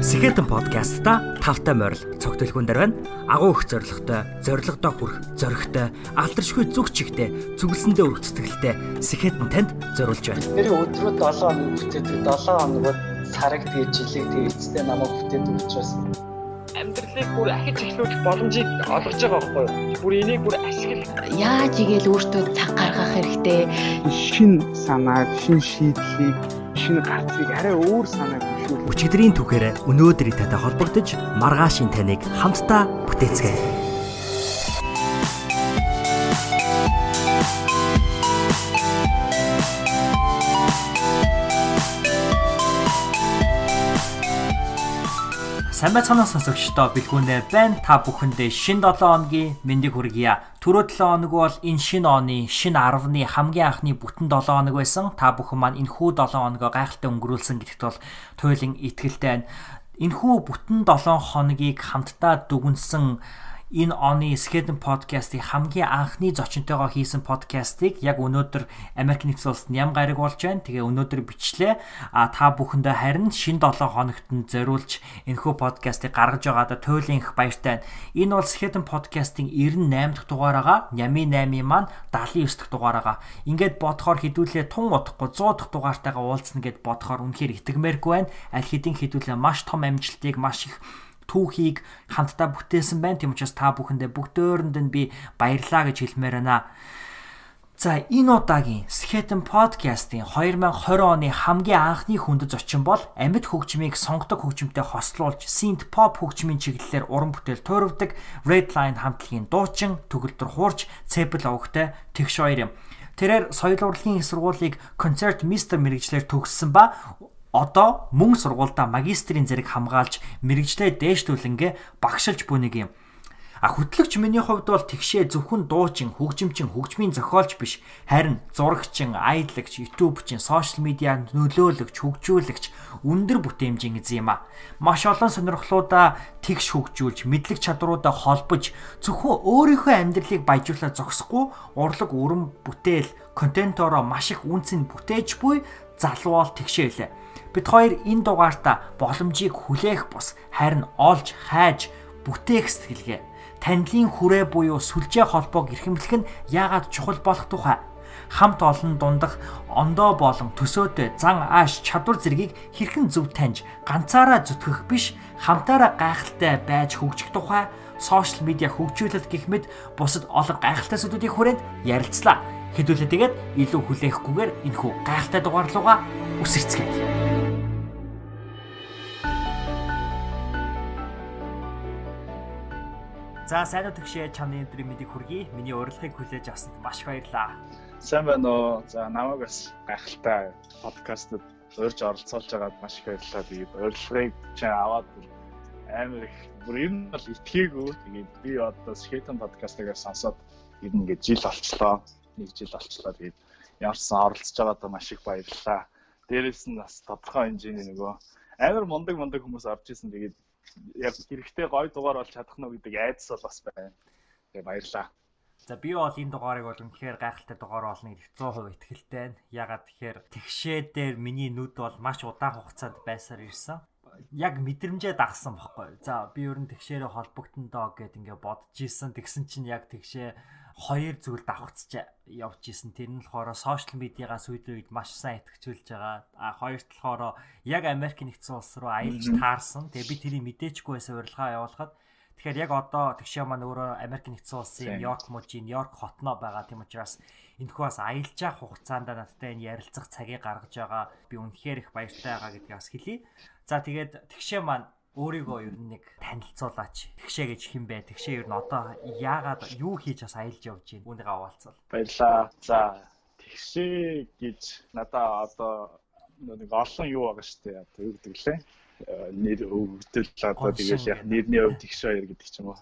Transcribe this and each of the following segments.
Сэхэтэн подкастта тавтай морил цогтөлхүүн дээр байна. Агуу их зоригтой, зоригдоо хүрх, зоригтой, алдаршгүй зүг чигтэй, зүгэлсэндээ өргөц сэтгэлтэй Сэхэтэн танд зориулж байна. Тэр өдрөө 7 хоног бүтээдэг 7 хоногод сараг тэгээ жилиг тэгээ эцэстээ намайг бүтээдэг учраас амьдралыг бүр ахиж эхлүүлэх боломжийг олгож байгаа байхгүй юу? Бүр энийг бүр ашигла. Яаж игээл өөртөө цаг гаргах хэрэгтэй. шин санааг, шин шийдлийг, шин гарцыг арай өөр санааг хөшүүл. Өчигдрийн түүхээр өнөөдрийн татай холбогдож маргаашийн таныг хамтдаа бүтээцгээе. Сайн байцгаана сонсогчдоо бэлгүүнээр байна. Та бүхэндээ шин 7 хоногийн мэндийг хүргье. Түрүү 7 хоног бол энэ шин оны шин 10-ны хамгийн анхны бүтэн 7 хоног байсан. Та бүхэн маань энэхүү 7 хоногоо гайхалтай өнгөрүүлсэн гэдэгт бол туйлын итгэлтэй байна. Энэхүү бүтэн 7 хоногийг хамтдаа дүгнсэн энэ оны Skeden podcast-ийн хамгийн анхны зочинтойгоо хийсэн подкастыг яг өнөөдөр Америк нэгдсэн улсад ням гараг болж байна. Тэгээ өнөөдөр бичлээ. А та бүхэндээ харин шин 7 хоногт нь зориулж энэхүү подкастыг гаргаж байгаадаа туйлын их баяртай байна. Энэ бол Skeden podcast-ийн 98 дахь дугаараа Нями 8-ийн маань 79 дахь дугаараа. Ингээд бодохоор хідүүлээ тун удахгүй 100 дахь дугаартайгаа уулзна гэд бодохоор үнэхээр итгэмээргүй байна. Аль хэдийн хідүүлээ маш том амжилтыг маш их түүхийг хамтдаа бүтээсэн байна. Тийм учраас та бүхэндээ бүгдөөрэнд нь би баярлаа гэж хэлмээр байна. За энэ удаагийн Skeleton podcast-ийн 2020 оны хамгийн анхны хүндэт зочин бол амьд хөгжмийг сонгодог хөгжмөнтэй хослуулж synth pop хөгжмийн чиглэлээр уран бүтээл туурвдаг Redline хамтлагийн дуучин төгөлдөр хуурч Цэпл овогтой тэгш хоёр юм. Тэрээр соёл урлагийн сургуулийг концерт мистер мэрэгчлэр төгссөн ба одоо мөн сургуультай магистрийн зэрэг хамгаалж мэрэгжлээ дээшлүүлэнгээ багшилж бүнийг юм. А хөтлөгч миний хувьд бол тэгшээ зөвхөн дуучин, хөгжимчин, хөгжмийн зохиолч биш, харин зурагчин, аяллагч, ютубчин, сошиал медиа нөлөөлөгч, хөгжүүлэгч, өндөр бүтээмжийн эзэн юм а. Маш олон сонирхлуудаа тэгш хөгжүүлж, мэдлэг чадруудаа холбож, зөвхөн өөрийнхөө амьдралыг баяжуулаад зогсохгүй, урлаг өрөм бүтээл, контентороо маш их үнцэн бүтээж буй залуул тэгшээлээ. Бид хоёр энэ дугаартаа боломжийг хүлээх бус харин олж хайж бүтээх сэтгэлгээ танилын хүрээ буюу сүлжээ холбоог эрхэмлэх нь яагаад чухал болох тухай хамт олон дундах ондоо болон төсөөтэй зан ааш чадвар зэргийг хэрхэн зөв таньж ганцаараа зүтгэх биш хамтаараа гайхалтай байж хөгжих тухай сошиал медиа хөгжүүлэлт гэх мэт бусад олон гайхалтай зүйлүүдийн хүрээнд ярилцлаа. Хэдүүлээ тэгээд илүү хүлээхгүйгээр энэхүү гайхалтай дугаар руугаа үсэрцгээе. За сайн уу тэгшээ чамны өдрийн мэндийг хүргэе. Миний урилгыг хүлээж авсанд маш баярлалаа. Сайн байна уу? За намайг бас гайхалтай подкастад урьж оролцуулж байгаад маш их баярлалаа. Тэгээд урилгыг чи аваад амар их бүр ер нь бол итгээгүй. Тэгээд би одоо Skeleton podcast-ыг сонсоод ер нь ингээд жил болчлоо. Нэг жил болчлоо. Тэгээд ямарсан оролцож байгаадаа маш их баярлалаа. Дээрээс нь бас тодорхой хэмжээний нөгөө амар мундаг мундаг хүмүүс орж исэн. Тэгээд яг хэрэгтэй гой дугаар болж чадах нь гэдэг айдас бол бас байна. Тэгээ баярлаа. За би бол энэ дугаарыг бол үнэхээр гайхалтай дугаар болно гэж 100% итгэлтэй байна. Ягаад тэгэхээр тэгшээ дээр миний нүд бол маш удаан хугацаанд байсаар ирсэн. Яг мэдрэмжээ дагсан бохгүй. За би ер нь тэгшээрээ холбогдсон доо гэд ингээ бодож исэн. Тэгсэн чинь яг тэгшээ хоёр зүйл давхцаж явж исэн. Тэр нь болохоор сошиал медиагаас үед үед маш сайн итгэжүүлж байгаа. А хоёрт болохоор яг Америк нэгдсэн улс руу аялж таарсан. Тэгээ би тэрийг мэдээчгүй байсан урилгаа явуулахад Тэгэхээр яг одоо тэгшээ маань өөрөө Америк нэгдсэн улсын Нью-Йорк мужийн Нью-Йорк хотноо байгаа. Тийм учраас энэхүү бас аялж явах хугацаанд надтай энэ ярилцах цагийг гаргаж байгаа. Би үнэхээр их баяртай байгаа гэдгийг бас хэлье. За тэгээд тэгшээ маань өөрийгөө ер нь нэг танилцуулаач. Тэгшээ гэж хэн бэ? Тэгшээ ер нь одоо яагаад юу хийж бас аялж явж байна? Үүнийгээ хаваалцал. Баярлаа. За тэгшээ гэж надаа одоо нэг олон юу байгаа дээ. Одоо юу гэдэг лээ? нэр өвдөл одоо тэгэл яг нэрний хувьд их шаяр гэдэг ч юм уу.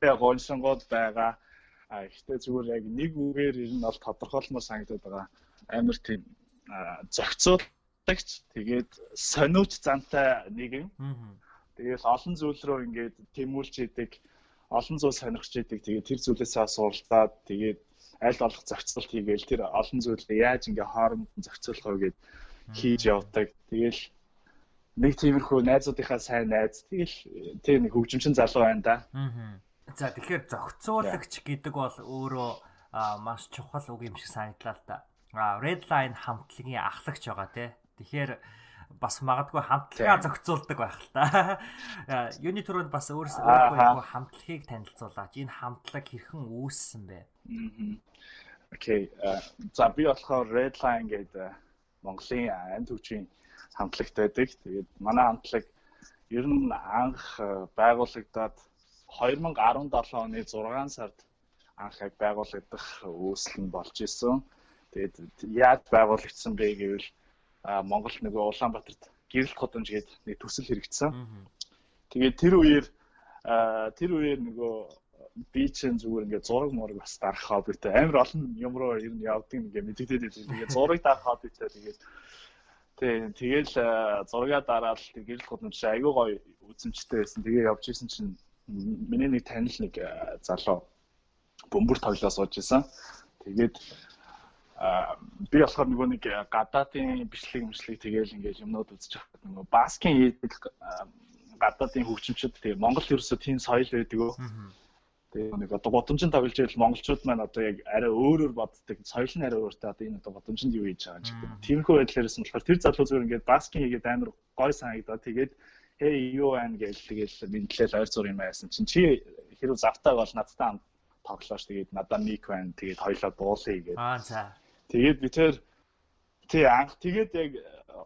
Тэгээ гоншингууд байгаа. А ихтэй зүгээр яг нэг үгээр ер нь бол тодорхойлмоор санагдаад байгаа. Амар тийм зохицуулагч тэгээд сониуч зантай нэгэн. Тэгэл олон зүйл рүү ингээд тэмүүлж идэг, олон зүйл сонирхож идэг. Тэгээд тэр зүйлээсээ суралцаад тэгээд аль болох зохицолт хийгээл тэр олон зүйлээ яаж ингээ хооронд зохицуулах вэ гэд хийж явдаг. Тэгэл нэг тиймэрхүү найзуудынхаа сайн найз тэгэл тэр нэг хөгжимчин залуу байна да. Аа. За тэгэхээр зохицуулагч гэдэг бол өөрөө маш чухал үг юм шиг санагдлаа л да. А red line хамтлагийн ахлагч байгаа тий. Тэгэхээр бас магадгүй хамтлагаа зохицуулдаг байх л та. Юуны түрүүнд бас өөрсдөө хамтлагийг танилцуулаач. Энэ хамтлаг хэрхэн үүссэн бэ? Окей. За би болохоор red line гэдэг Монголын анд хүчийн хамтлагт байдаг. Тэгээд манай хамтлаг ер нь анх байгуулагдаад 2017 оны 6 сард анх яг байгуулагдах үүсэл нь болж исэн. Тэгээд яаж байгуулагдсан бэ гэвэл Монгол нөгөө Улаанбаатарт гэрэлт годомж гээд нэг төсөл хэрэгжсэн. Тэгээд тэр үеэр тэр үеэр нөгөө би чинь зүгээр ингээд зураг мураг бас дарах хоббитэй амар олон юм руу ер нь явдаг ингээд мэддэгдээд байдаг. Тэгээд зураг дарах хоббитэй тэгээд Тийм тэгэл зургаа дараад гэрэл годомж айгүй гоё үзэмжтэй байсан. Тэгээ явж исэн чинь миний нэг танил нэг залуу бөмбөр тоглоо сууж исэн. Тэгээд би болохоор нөгөө нэг гадаадын бичлэг мөчлэг тэгээл ингээд юмнууд үзэж байхад нөгөө баскин хийдэг гадаадын хөгжимчд тэгээ Монгол ерөөсөө тийм соёл байдаг өө. Тэгээ нэг одоо годомжин тоглож байвал монголчууд маань одоо яг арай өөрөөр боддог. Соёл нь арай өөртэй одоо энэ одоо годомжинд юу хийж байгаа юм чи. Тиймэрхүү байдлаарээс нь болохоор тэр залуу зүгээр ингээд баскин хийгээд амар гой санагдаад тэгээд хей юу байна гэж тэгэл мэдлэл ойр зур юм байсан чинь чи хэрэг завтаа бол надтай хамт тоглоош тэгээд надаа ник байна тэгээд хоёлоо дуулъя гэдэг. Аа за. Тэгээд би тэр тий анх тэгээд яг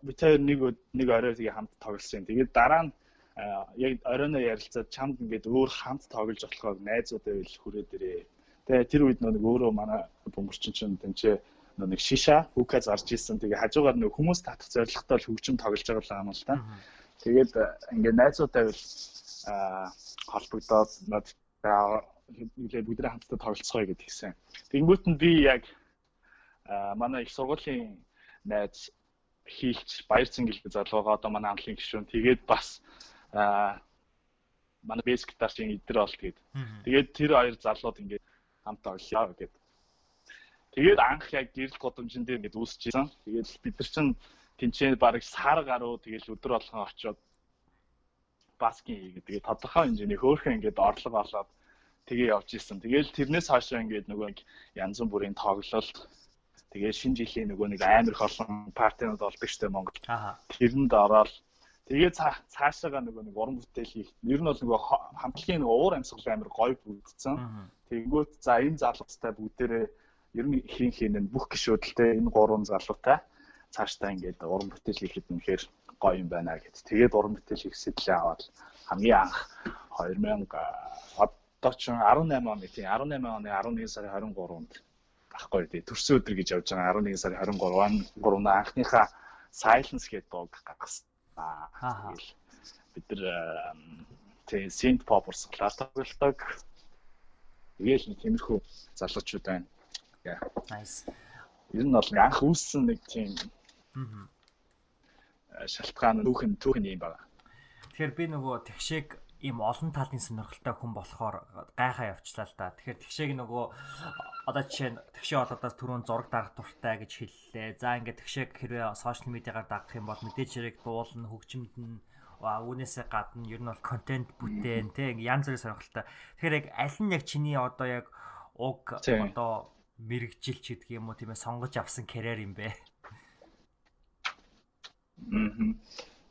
би тэр нэг нэг орой тэгээ хамт тоглосон. Тэгээд дараа нь яг оройноо ярилцаад чамд ингээд өөр хамт тоглож болохоо найзуудаа ил хүрээ дээрээ. Тэгээ тэр үед нэг өөрөө манай бөмбөрчин чинь тэнцээ нэг шиша хүүка зарж исэн. Тэгээ хажуугаар нэг хүмүүс татах зорилготой хөгжим тоглож байгаа юм л та. Тэгээд ингээд найзуудаа ил холбогдоод над нэлээ бүгдээ хамтдаа тоглолцгоё гэдэг гисэн. Тэнгүүт нь би яг манай их сургуулийн найз хийлч баяр цэнгэл залуугаа одоо манай хамтлагийн гишүүн тэгээд бас манай бэс гитарчин идэр бол тэгээд тэгээд тэр хоёр залууд ингээд хамт оглоо гэдэг. Тэгээд анх яг гэрэл годомжин дээр ингээд үүсчихсэн. Тэгээд бид нар чинь тэнцээ бараг сар гаруй тэгээд өдөр болгон очиод баскин хийгээд тэгээд тодорхой хэмжээний хөөхөн ингээд орлого олоод тэгээ явж исэн. Тэгээд тэрнээс хойшоо ингээд нөгөө янз бүрийн тоглолт тэгээ шинэ жилийн нөгөө нэг амар их олон партинууд болдог штеп Монгол. Тэрэнд ороод Тэгээ цаашаага нөгөө нэг уран бүтээл хийх. Ер нь бол нөгөө хамтлагийн нөгөө уур амьсгал амар гоё бүрдсэн. Тэнгүүт за энэ залуустай бүгдээрээ ер нь хийн хийнэ бүх гişүүдэлтэй энэ гурван залуутай цаашдаа ингээд уран бүтээл хийхэд үнэхээр гоё юм байна гэд. Тэгээд уран бүтээл хийх сэтлээ аваад хамгийн анх 2000 одоо ч 18 оны тийм 18 оны 11 сарын 23-нд ахгүй тий төрсөн өдөр гэж явж байгаа 11 сарын 23-нд 3 анхныхаа Silence гэдэг дуу гаргасан Аа. Бид нар тэг synth pop урсгалаар тоглодог. Тэгээл нэг тиймэрхүү залуучууд байна. Яа. Nice. Ер нь бол анх үүссэн нэг тийм шалтгаан түүхэн түүхэн юм байна. Тэгэхээр би нөгөө тэгшээг ийм олон талын сонирхолтой хүн болохоор гайхаа явчлаа л да. Тэгэхээр тэгшээг нөгөө одоо жишээ нь тэгшээ болоодаас түрүүн зураг дарах дуртай гэж хэллээ. За ингээд тэгшээг хэрвээ сошиал медиагаар дагах юм бол мэдээж хэрэг дуулна, хөгжимд нь үүнээсээ гадна ер нь бол контент бүтээн тий янз бүрийн сонирхолтой. Тэгэхээр яг аль нь яг чиний одоо яг уг одоо мэрэгжилч гэдэг юм уу тийм ээ сонгож авсан карьер юм бэ? Мм.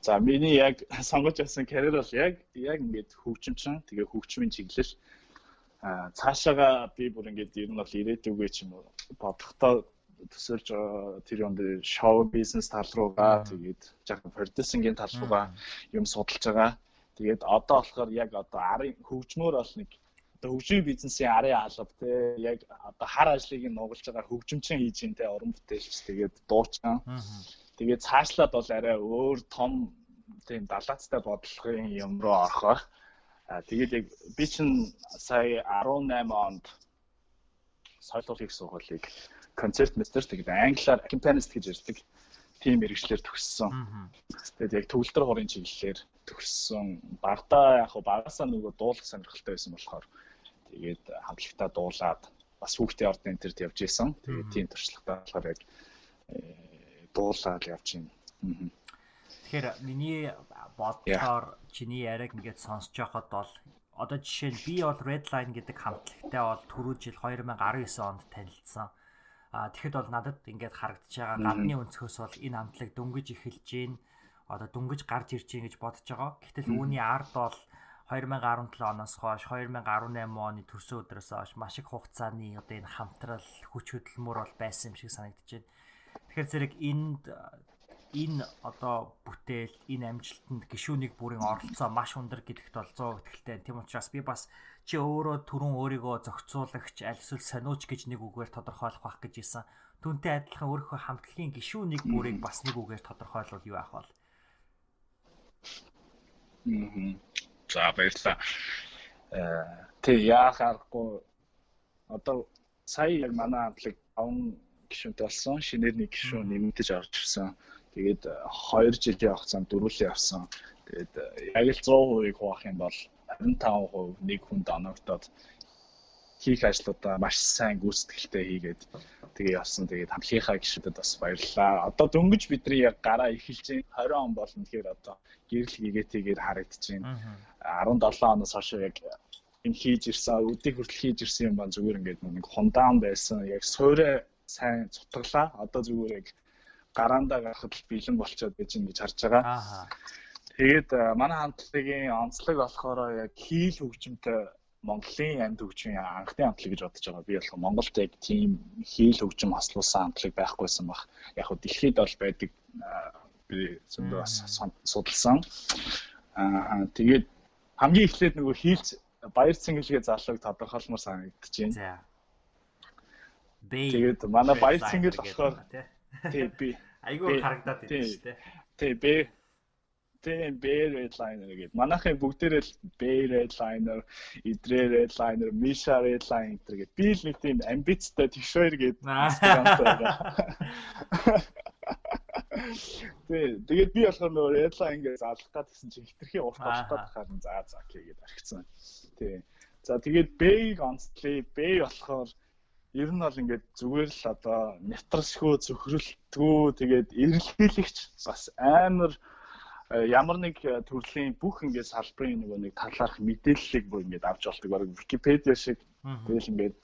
За миний яг сонгож авсан карьер бол яг яг ингээд хөгжимчин тэгээ хөгжмийн чиглэл. А цаашаага би бүр ингээд ер нь бол ирээдүгөө ч юм уу бодохдоо төсөөлж тэр юм дээр шоу бизнес тал руугаа тэгээд жоохон продюсингийн тал руугаа юм судалж байгаа. Тэгээд одоо болохоор яг одоо арын хөгжмөр бол нэг одоо хөгжмийн бизнесийн арын алба те яг одоо хар ажлыг нь нугалж байгаа хөгжимчин хийж ин те уран бүтээлч тэгээд дуучсан. Тэгээд цаашлаад бол арай өөр том тийм далаацтай бодлогын юм руу орох байх. А тэгээд яг би чинь сая 18 онд соёлын сургуулийг концерт мастер тэгээд англиар accompanist гэж ярьдаг тийм мэрэгчлэр төгссөн. Тэгээд яг төгөлдөр хорын чиглэлээр төгссөн. Багада яг хаа багасаа нөгөө дуулах сонирхолтой байсан болохоор тэгээд хамтлагтаа дуулаад бас хүүхдээ ордын энтерт явж исэн. Тэгээд тийм туршлагатай болохоор яг дуулаад явж байна. Тэгэхээр миний бодлоор чиний яриаг ингээд сонсож байхад бол одоо жишээ нь би бол Redline гэдэг хамтлагтай бол түрүү жил 2019 онд танилцсан. А тэгэхэд бол надад ингээд харагдаж байгаа гадны өнцгөөс бол энэ хамтлаг дөнгөж эхэлж гин одоо дөнгөж гарч ирж гин гэж бодож байгаа. Гэтэл үүний ард бол 2017 оноос хойш 2018 оны төрсөн өдрөөс хойш маш их хугацааны одоо энэ хамтрал хүч хөдөлмөр бол байсан юм шиг санагдаж байна. Тэгэхээр зэрэг энд энэ одоо бүтээл энэ амжилтанд гişүүнийг бүрийн оролцоо маш өндөр гэдэгт бол 100% итгэлтэй. Тийм учраас би бас чи өөрөө түрүүн өөрийгөө зохицуулагч аль эсвэл сониуч гэж нэг үгээр тодорхойлох байх гэж исэн. Түүнтэй адилхан өөрийнхөө хамтлагийн гişүүнийг бүрийг бас нэг үгээр тодорхойлвол юу ах вэ? Мм. За баярлалаа. Э тэг яах аргагүй одоо сая яг манай хамтлаг 5 гишүүнтэй болсон. Шинээр нэг гишүүн нэмэгдэж орж ирсэн. Тэгээд 2 жилийн хугацаанд дөрвөлээ авсан. Тэгээд яг л 100% хуваах юм бол 25% нэг хүнд оногдоод хийх ажлуудаа маш сайн гүйцэтгэлтэй хийгээд тэгээ явсан. Тэгээд хамтлагийнхаа гишүүдэд бас баярлалаа. Одоо дөнгөж бидний яг гараа эхэлж байна. 20 он болно тэгэхээр одоо гэрэл хийгээтэйгээр харагдаж байна. 17 оноос хойш яг энэ хийж ирсэн, өдийг хүртэл хийж ирсэн юм ба зүгээр ингээд нэг хундаан байсан. Яг суурэ сайн цутглаа. Одоо зүгээр яг гараандаа гарахад л бэлэн болчиход байж ингэж харж байгаа. Аа. Тэгээд манай хамтлагийн онцлог болохоор яг хийл хөгжимтэй Монголын амьд хөгжмийн анхны хамтлаг гэж бодож байгаа. Би болох Монголд яг тийм хийл хөгжим хослуулсан хамтлаг байхгүйсэн баг. Яг хөө дэлхийд бол байдаг би зөндөө бас судалсан. Аа тэгээд хамгийн эхлээд нөгөө хийлц баяр цэнгэлгээ залууг. За. Бэй. Тэгээд манай баяр цэнгэл болохоор тий би айгүй харагдаад байна шүү дээ. тий би тийм Bay Redliner гэдэг. Манайхын бүгдээрээ л Bay Redliner, Idre Redliner, Misha Redliner гэдэг. Би л нэг тийм амбицтай тэгшээр гэдэг. Тэг. Тэгээд би болохоор нөгөө Redline гэж заалах гэсэн чинь хитрхи урт болох гэхээр за за гэгээд архицсан. Тий. За тэгээд Bay-г онцлээ. Bay болохоор ер нь бол ингээд зүгээр л одоо нэвтрсгөө зөвхөрлөлтгөө тэгээд эрэлхийлэгч бас амар ямар нэг төрлийн бүх ингээд салбарын нөгөө нэг талаарх мэдээллийг бүр ингээд авч болдог. Бараг Википедиа шиг тэгэл ингээд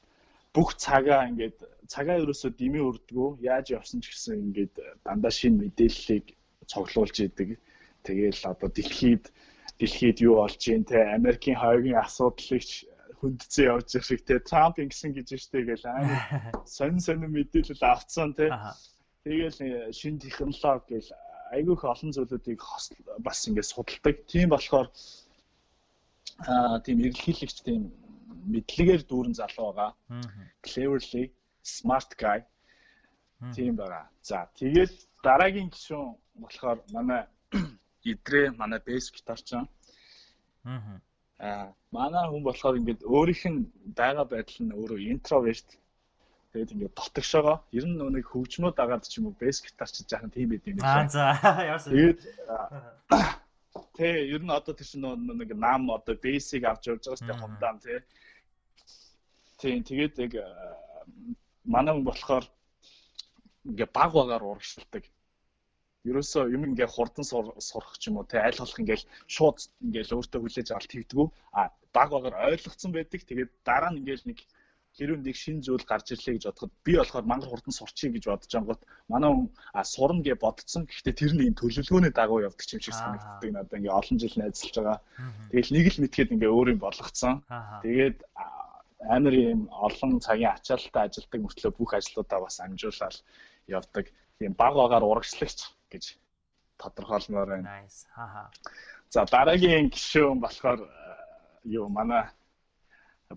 бүх цагаа ингээд цагаа ерөөсөө дэмий өрдгөө яаж явсан ч гэсэн ингээд дандаа шинэ мэдээллийг цуглуулж идэг. Тэгээл одоо дэлхийд дэлхийд юу болж байна те Америкийн хойгийн асуудлыг хүндцэн явж байгаа шиг те Трамп ингэсэн гэж штэ гэл амар сонин сонин мэдээлэл авцсан те. Тэгээл шинэ технологи гэл айгүйх олон зүйлүүдийг бас ингээд судалдаг. Тийм болохоор аа тийм эргэлхийлэгч тийм мэдлэгээр дүүрэн залуу байгаа. Cleverly smart guy. Тийм байгаа. За тэгээд дараагийн гишүүн болохоор манай идрээ манай bass гитарч. Аа. Аа манай хүн болохоор ингээд өөрийнх нь байгаа байдал нь өөрөө introvert. Тэгээд ингээд дотгошоогоо ер нь нэг хөгжмөд дагаад ч юм уу bass гитарч жаахан тийм байд юм байна. Аа за яасан. Тэгээд Тэ ер нь одоо тийш нэг нам одоо basic авч явж байгаа сте хундаан тий. Тийм тэгээд яг манай хүн болохоор ингээ баг багаар урагшилдаг. Ерөөсөө юм ингээ хурдан сурах ч юм уу те аль болох ингээл шууд ингээл өөртөө хүлээж авалт хийдгүү. А баг багаар ойлгоцсон байдаг. Тэгээд дараа нь ингээл нэг хэрвээ нэг шин зүйл гарч ирлээ гэж бодоход би болохоор мангар хурдан сурчих гэж бодож ангууд манай хүн а сурна гэж бодсон. Гэхдээ тэр нь энэ төлөвлөгөөний дагуу явдаг юм шиг санагддаг надад ингээ олон жил найзалж байгаа. Тэгэл нэг л мэдхэд ингээ өөр юм болгоцсон. Тэгээд амар юм олон цагийн ачаалттай ажилдаг мөртлөө бүх ажлуудаа бас амжуулаад явдаг. Тийм баг багаар урагшлагч гэж тодорхойлмоор байна. Nice. Хаха. За дараагийн гишүүн болохоор юу манай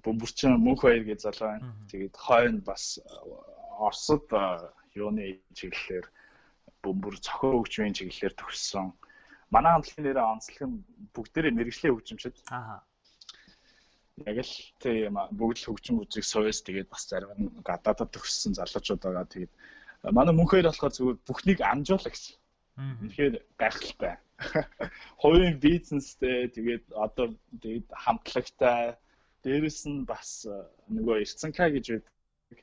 бөмбөрчин мөнх баяр гэж залуу байна. Тэгээд хойно бас Оросд юуны чиглэлээр бөмбөр цохоо хөгжмийн чиглэлээр төгссөн. Манай хамтлагийн нэрээ онцлог нь бүгдээрээ мэрэгжлийн хөгжимчд. Аа яг л тийм бүгд л хөгжим үзэг сувэс тэгээд бас зарим нь гадаадад төгссөн залуучууд байгаа. Тэгээд манай мөнхөөр болохоор зүгээр бүхнийг амжуулах гэсэн. Тэгэхээр гайхалтай. Хувийн бизнестэй тэгээд одоо тэгээд хамтлагтай. Дээрэс нь бас нөгөө Ирцэнка гэж байдаг.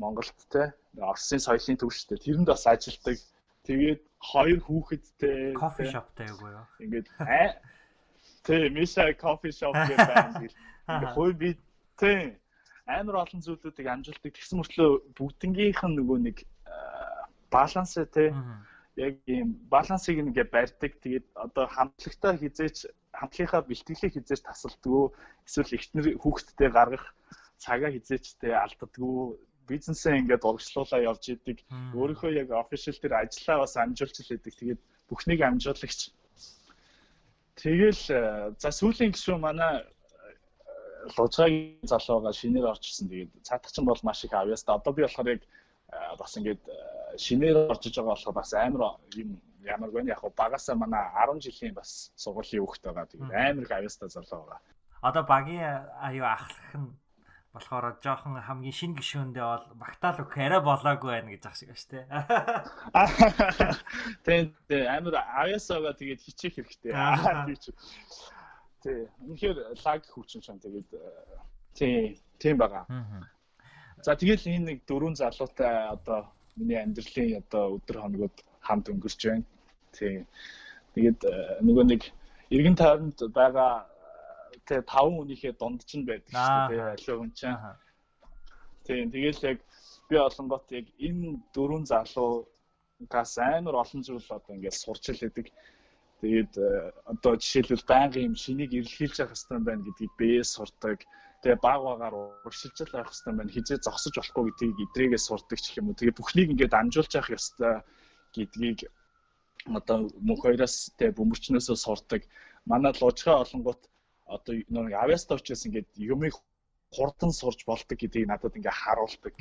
Монголд те Оросын соёлын төвштэй. Тэрэнд бас ажилдаг Тэгээд хоёр хүүхэдтэй. Кофе шоптай юу юу? ингээд аа Тэ Миша кофе шоп гэх байна. Ингээ хой би тэ амар олон зүйлүүдийг амжилтыг тэгсэн мөртлөө бүгднгийнх нь нөгөө нэг баланс тэ яг ийм балансыг ингээ барьдаг. Тэгээд одоо хамтлагтаа хизээч хамтлагийнхаа бэлтгэлийг хизээч тасалдгүй эсвэл ихтнэр хүүхдтэй гаргах цагаа хизээчтэй алддаггүй бизнесээ ингээд урагшлуулаа явж идэг. Өөрийнхөө яг official дээр ажиллаа бас амжуулж л идэг. Тэгээд бүхнийг амжуулагч. Тэгэл за сүүлийн гишүүн манай лужгагийн залууга шинээр орчихсон. Тэгээд цаатгачин бол маш их авьяас та. Одоо би болохоор яг бас ингээд шинээр орж иж байгаа болохоор бас амар юм ямар гэнэ яг багасаа манай 10 жилийн бас сургуулийн хүүхэд байгаа. Тэгээд амар их авьяастай залуу байгаа. Одоо багийн аюу ахлах нь болохоор жоохон хамгийн шинэ гишүүндээ бол багтаал өгөх арай болоогүй байна гэж ах шиг ба штэ. Тэгээд амар авьяасаага тэгээд хичих хэрэгтэй. Тий. Үнэхээр лаг хүчин шам тэгээд тий тийм байгаа. За тэгэл энэ нэг дөрвөн залуутай одоо миний амьдралын одоо өдөр хоногуд хамт өнгөрч байна. Тий. Тэгээд нөгөө нэг эргэн тойронд байгаа тэгээ таван хүнийхээ дунд ч нь байдаг шүү дээ аливаа хүн чинь. Тийм тэгэл яг би олонгот яг энэ дөрвөн залуугаас амар олон зүйл одоо ингээд сурч л идэг. Тэгээд э, одоо жишээлбэл байнгын юм шинийг эрэлхийлж явах хэрэгтэй байна гэдгийг бие сурдаг. Тэгээ баг багаар урагшилж л байх хэрэгтэй байна. Хизээ зогсож болохгүй гэдгийг идрээгээ сурдаг ч юм уу. Тэгээ бүхнийг ингээд амжуулж явах ёстой гэдгийг одоо мөнх хоёроос тэ бөмбөрчнөөсөө сурдаг. Манай лужгаа олонгот одоо нэг авьяастай учраас ингээд юмыг хурдан сурж болдог гэдгийг надад ингээд харуулдаг.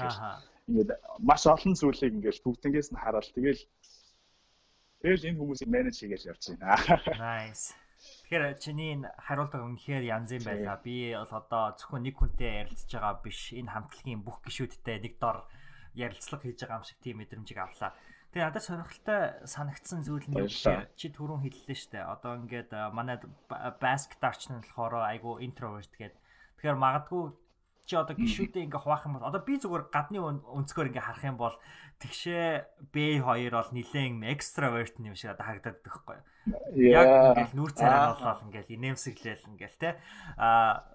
Ингээд маш олон зүйлийг ингээд бүгднгээс нь хараал. Тэгэл тэгэл энэ хүмүүсийг менеж хийгээл явж байна. Nice. Тэгэхээр чиний энэ хариултаа үнэхээр янз юм байлаа. Би бол одоо зөвхөн нэг хүнтэй ярилцж байгаа биш. Энэ хамтлагийн бүх гишүүдтэй нэг дор ярилцлага хийж байгаа юм шиг тийм мэдрэмжийг авлаа. Тэгээ надад сонирхолтой санагдсан зүйл нь юу гэхээр чи түрүүн хэллээ шүү дээ. Одоо ингээд манай баскетарч нь болохоор айгу интроверт гэдэг. Тэгэхээр магадгүй чи одоо гişүүдээ ингээ хуваах юм бол одоо би зүгээр гадны өнцгөр ингээ харах юм бол тэгшээ B2 бол нилээн экстраверт юм шиг одоо харагдаад байхгүй юу. Яг ингээл нүүр царай болол ингээл инээмсэглэл ингээл те. А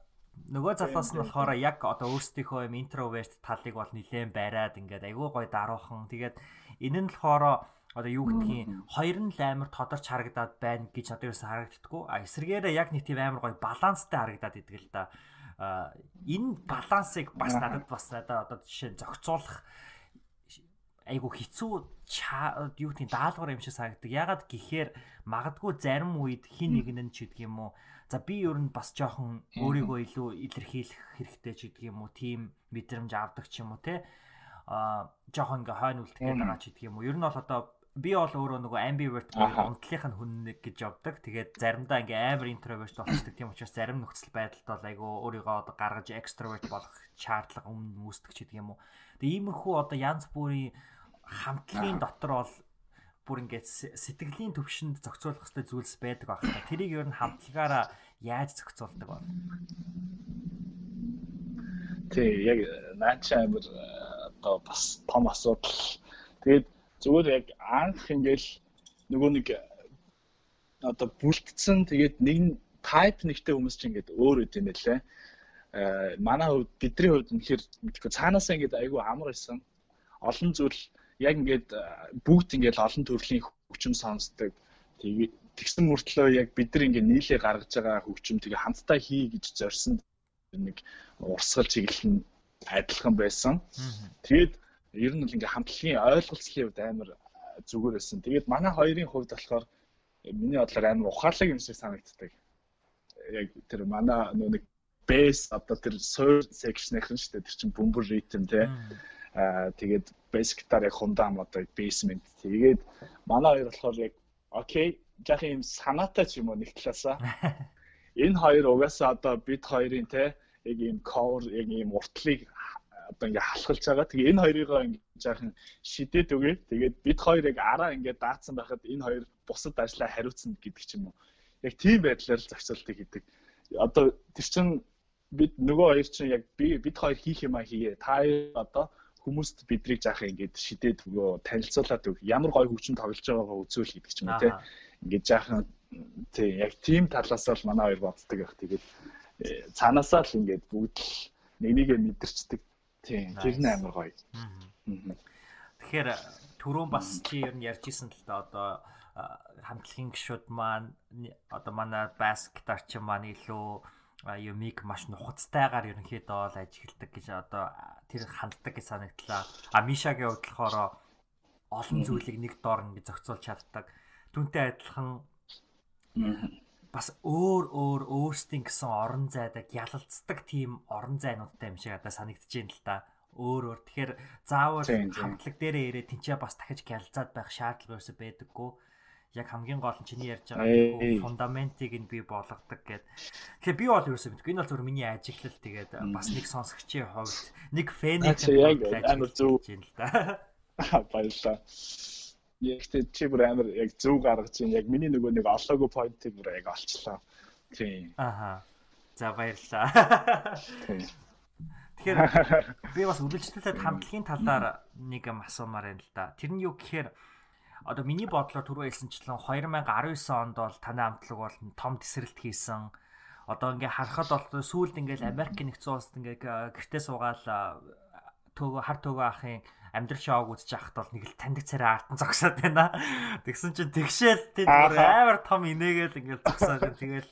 нөгөө залуус нь болохоор яг одоо өөрсдийнхөө юм интроверт талыг бол нилээн бариад ингээд айгүй гой даруухан. Тэгээд Энэ нь болохоор одоо юу гэдгийг хоёр нь л амар тодорч харагдаад байна гэж одоо ерөөсө харагддггүй. А эсвэргээрээ яг нэг тийм амар гоё баланстай харагдаад идэг л да. Энэ балансыг бас надад бас надад одоо жишээ зохицуулах айгу хэцүү юу гэдгийг даалгавар юм шиг санагддаг. Ягаад гэхээр магадгүй зарим үед хин нэг нь ч гэдэг юм уу. За би ер нь бас жоохон өөрийгөө илүү илэрхийлэх хэрэгтэй ч гэдэг юм уу. Тим мэдрэмж авдаг ч юм уу те а жоохон ингээ хойно үлдэхэд байгаа ч гэдэг юм уу. Ер нь бол одоо би бол өөрөө нөгөө ambivert унтлынх нь хүн нэг гэж явдаг. Тэгээд заримдаа ингээ амар introvert болчихдаг. Тийм учраас зарим нөхцөл байдалд бол айгүй өөрийгөө одоо гаргаж extrovert болох шаардлага өмнө үүсдэг ч гэдэг юм уу. Тэгээд иймэрхүү одоо янз бүрийн хамтлагийн дотор бол бүр ингээд сэтгэлийн төвшөнд зохицуулах хэрэгтэй зүйлс байдаг байх та. Тэрийг ер нь хамтлагаараа яаж зохицуулдаг бол? Тий, яг наач амир одоо бас том асуудал. Тэгээд зүгээр яг анх ингээл нөгөө нэг одоо бүлтцэн тэгээд нэг type нэгтэй хүмүүс чинь ингээд өөр үт юм байлээ. Аа манай хувьд бидний хувьд үнэхээр цаанаасаа ингээд айгүй амар байсан. Олон зүйл яг ингээд бүгд ингээд олон төрлийн хөгжим сонсдог. Тэгээд тэгсэн мөртлөө яг бид нар ингээд нийлээ гаргаж байгаа хөгжим тэгээ хамтдаа хий гэж зорьсон нэг урсгал чиглэл нь адилхан байсан. Тэгээд ер нь л ингээ хамтлагийн ойлголцлын хувьд амар зүгээр байсан. Тэгээд манай хоёрын хувьд болохоор миний бодлоор амар ухаалаг юм шиг санагддаг. Яг тэр манай нэг bass одоо тэр soul section-ийнх нь шүү дээ. Тэр чинь бөмбөр ритм тий. Аа тэгээд bass гитар яг хундаам одоо basement. Тэгээд манай хоёр болохоор яг окей, яг юм санаатай ч юм уу нэг талаасаа. Энэ хоёр угаасаа одоо бид хоёрын тий яг ийм cover яг ийм уртлыг одоо ингээ халахлж байгаа. Тэгээ энэ хоёрыгоо ингээ жаахан шидээд өгөө. Тэгээд бид хоёр яг араа ингээ даацсан байхад энэ хоёр бусад ажлаа хариуцсан гэдэг ч юм уу. Яг тийм байдлаар л зохицуултыг хийдэг. Одоо тэр чин бид нөгөө хоёр чинь яг би бид хоёр хийх юм а хийе. Та одоо хүмүүст бидрийг жаах ингээд шидээд өгөө танилцуулаад өг ямар гой хөгжин тоглож байгаагаа үзүүл гэдэг ч юм уу те ингээд жаахан тий яг тийм талаас л манай хоёр боддог байх тэгээд э, цаанаасаа л ингээд бүгд л нэг нэгэ мэдэрчдэг тий тэр нь амар гоё. Тэгэхээр түрүүн бас чи ер нь ярьжсэн л да одоо хамтлагийн гişүүд маань одоо манай бас гитарчин маань илүү юмыг маш нухацтайгаар ерөнхийдөө бол ажигладаг гэж одоо тэр ханддаг гэж санагдлаа. А Мишагийн хувьд болохоор олон зүйлийг нэг доор ингэ зохицуулж чаддаг. Түүнтэй адилхан бас өөр өөр өөрсдийн гэсэн орон зайдаг ялалцдаг тийм орон зайнуудтай юм шиг одоо санагдаж байна л да. Өөр өөр. Тэгэхээр заавал хамтлаг дээрээ ирээ тэнцээ бас дахиж гялцаад байх шаардлага ерөөсөй байдаггүй яг хамгийн гол нь чиний ярьж байгаа фундаментыг нь би болгодог гэд. Тэгэхээр би бол ерөөсөө мэдгүй. Энэ бол зөвхөн миний ажиглал тэгээд бас нэг сонсогчийн хувьд нэг фэнийг яг амар зөв юм л да. Баярлалаа. Яг тэ чи бүр амар яг зөв гаргаж чинь яг миний нөгөө нэг олоогүй поинтыг бүр яг олчлоо. Тийм. Аха. За баярлалаа. Тэгэхээр би бас үргэлжлүүлээд хамтлагийн талаар нэг юм асуумаар байна л да. Тэр нь юу гэхээр одоо миний бодлоор түрүү хэлсэнчлэн 2019 онд бол танай амтлаг бол том тесрэлт хийсэн. Одоо ингээ харахад бол сүүлд ингээл Америк нэгдсэн улсад ингээ гэртээ суугаал төөгөө хар төөгөө ахын амьдрал шоуг үзэж яхад бол нэг л таньдаг царай артан зогсоод байна. Тэгсэн чинь тэгшээл тэд амар том инээгээл ингээл зогсоод тэгэл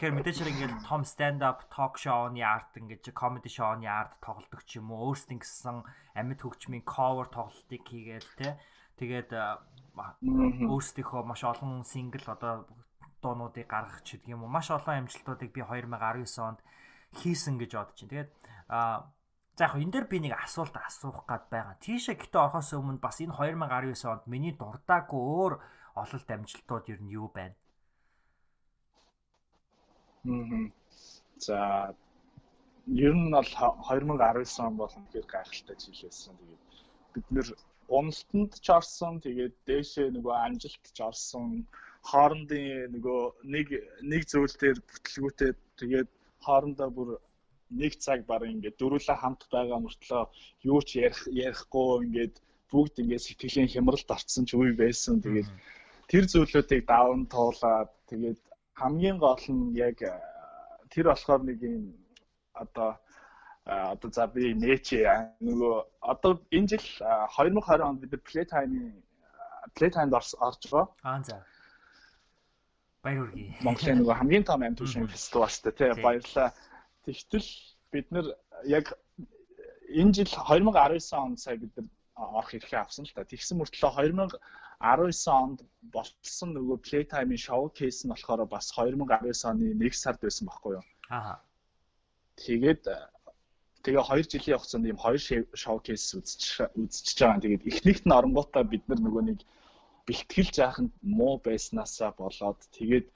тэгэхээр мэдээж хэрэг ингээл том stand up talk show-ны арт ингээд comedy show-ны арт тоглолдог ч юм уу өөрсдийн гэсэн амьд хөгжмийн cover тоглолтыг хийгээл те Тэгээд өөрсдийнхөө маш олон сингл одоо дуунуудыг гаргах ч гэдэг юм уу маш олон амжилтуудыг би 2019 онд хийсэн гэж бодож байна. Тэгээд за яг энэ дээр би нэг асуулт асуух гад байгаа. Тийшээ гэтээ орохоос өмнө бас энэ 2019 онд миний дурдаагүй өөр ололт амжилтууд ер нь юу байна? Мм. За ер нь бол 2019 он бол үнэхээр гайхалтай жил байсан. Тэгээд бид нэр уналтанд ч орсон тэгээд дээшээ нөгөө амжилт ч орсон хоорондын нөгөө нэг нэг зүйл дээр бүтлгүүтэй тэгээд хоорондоо бүр нэг цаг баг ингээд дөрүлээ хамт байгаа мөртлөө юу ч ярих ярихгүй ингээд бүгд ингээд сэтгэлийн хямралд орцсон ч үе байсан тэгээд тэр зүйлүүдийг даван туулаад тэгээд хамгийн гол нь яг тэр болохоор нэг юм одоо одоо за би нээчээ нөгөө одоо энэ жил 2020 онд бид Playtime Playtime-д орж байгаа. Аа за. Баяр хүргэе. Монголын нөгөө хамгийн том амт түвшин фестивал шүү дээ тий баярлаа. Тэгтэл бид нэр яг энэ жил 2019 онд сая бид нар орох эрхээ авсан л та. Тэгсэн мөртлөө 2019 онд болсон нөгөө Playtime-ийн showcase нь болохоор бас 2019 оны 1 сард байсан байхгүй юу? Аа. Тэгээд Тэгээ 2 жилийн хугацаанд ийм хоёр шоукейс үзэж үзэж байгаа. Тэгээд эхнийхт нь оронгуудаа бид нар нөгөө нэг бэлтгэл жааханд муу байснаасаа болоод тэгээд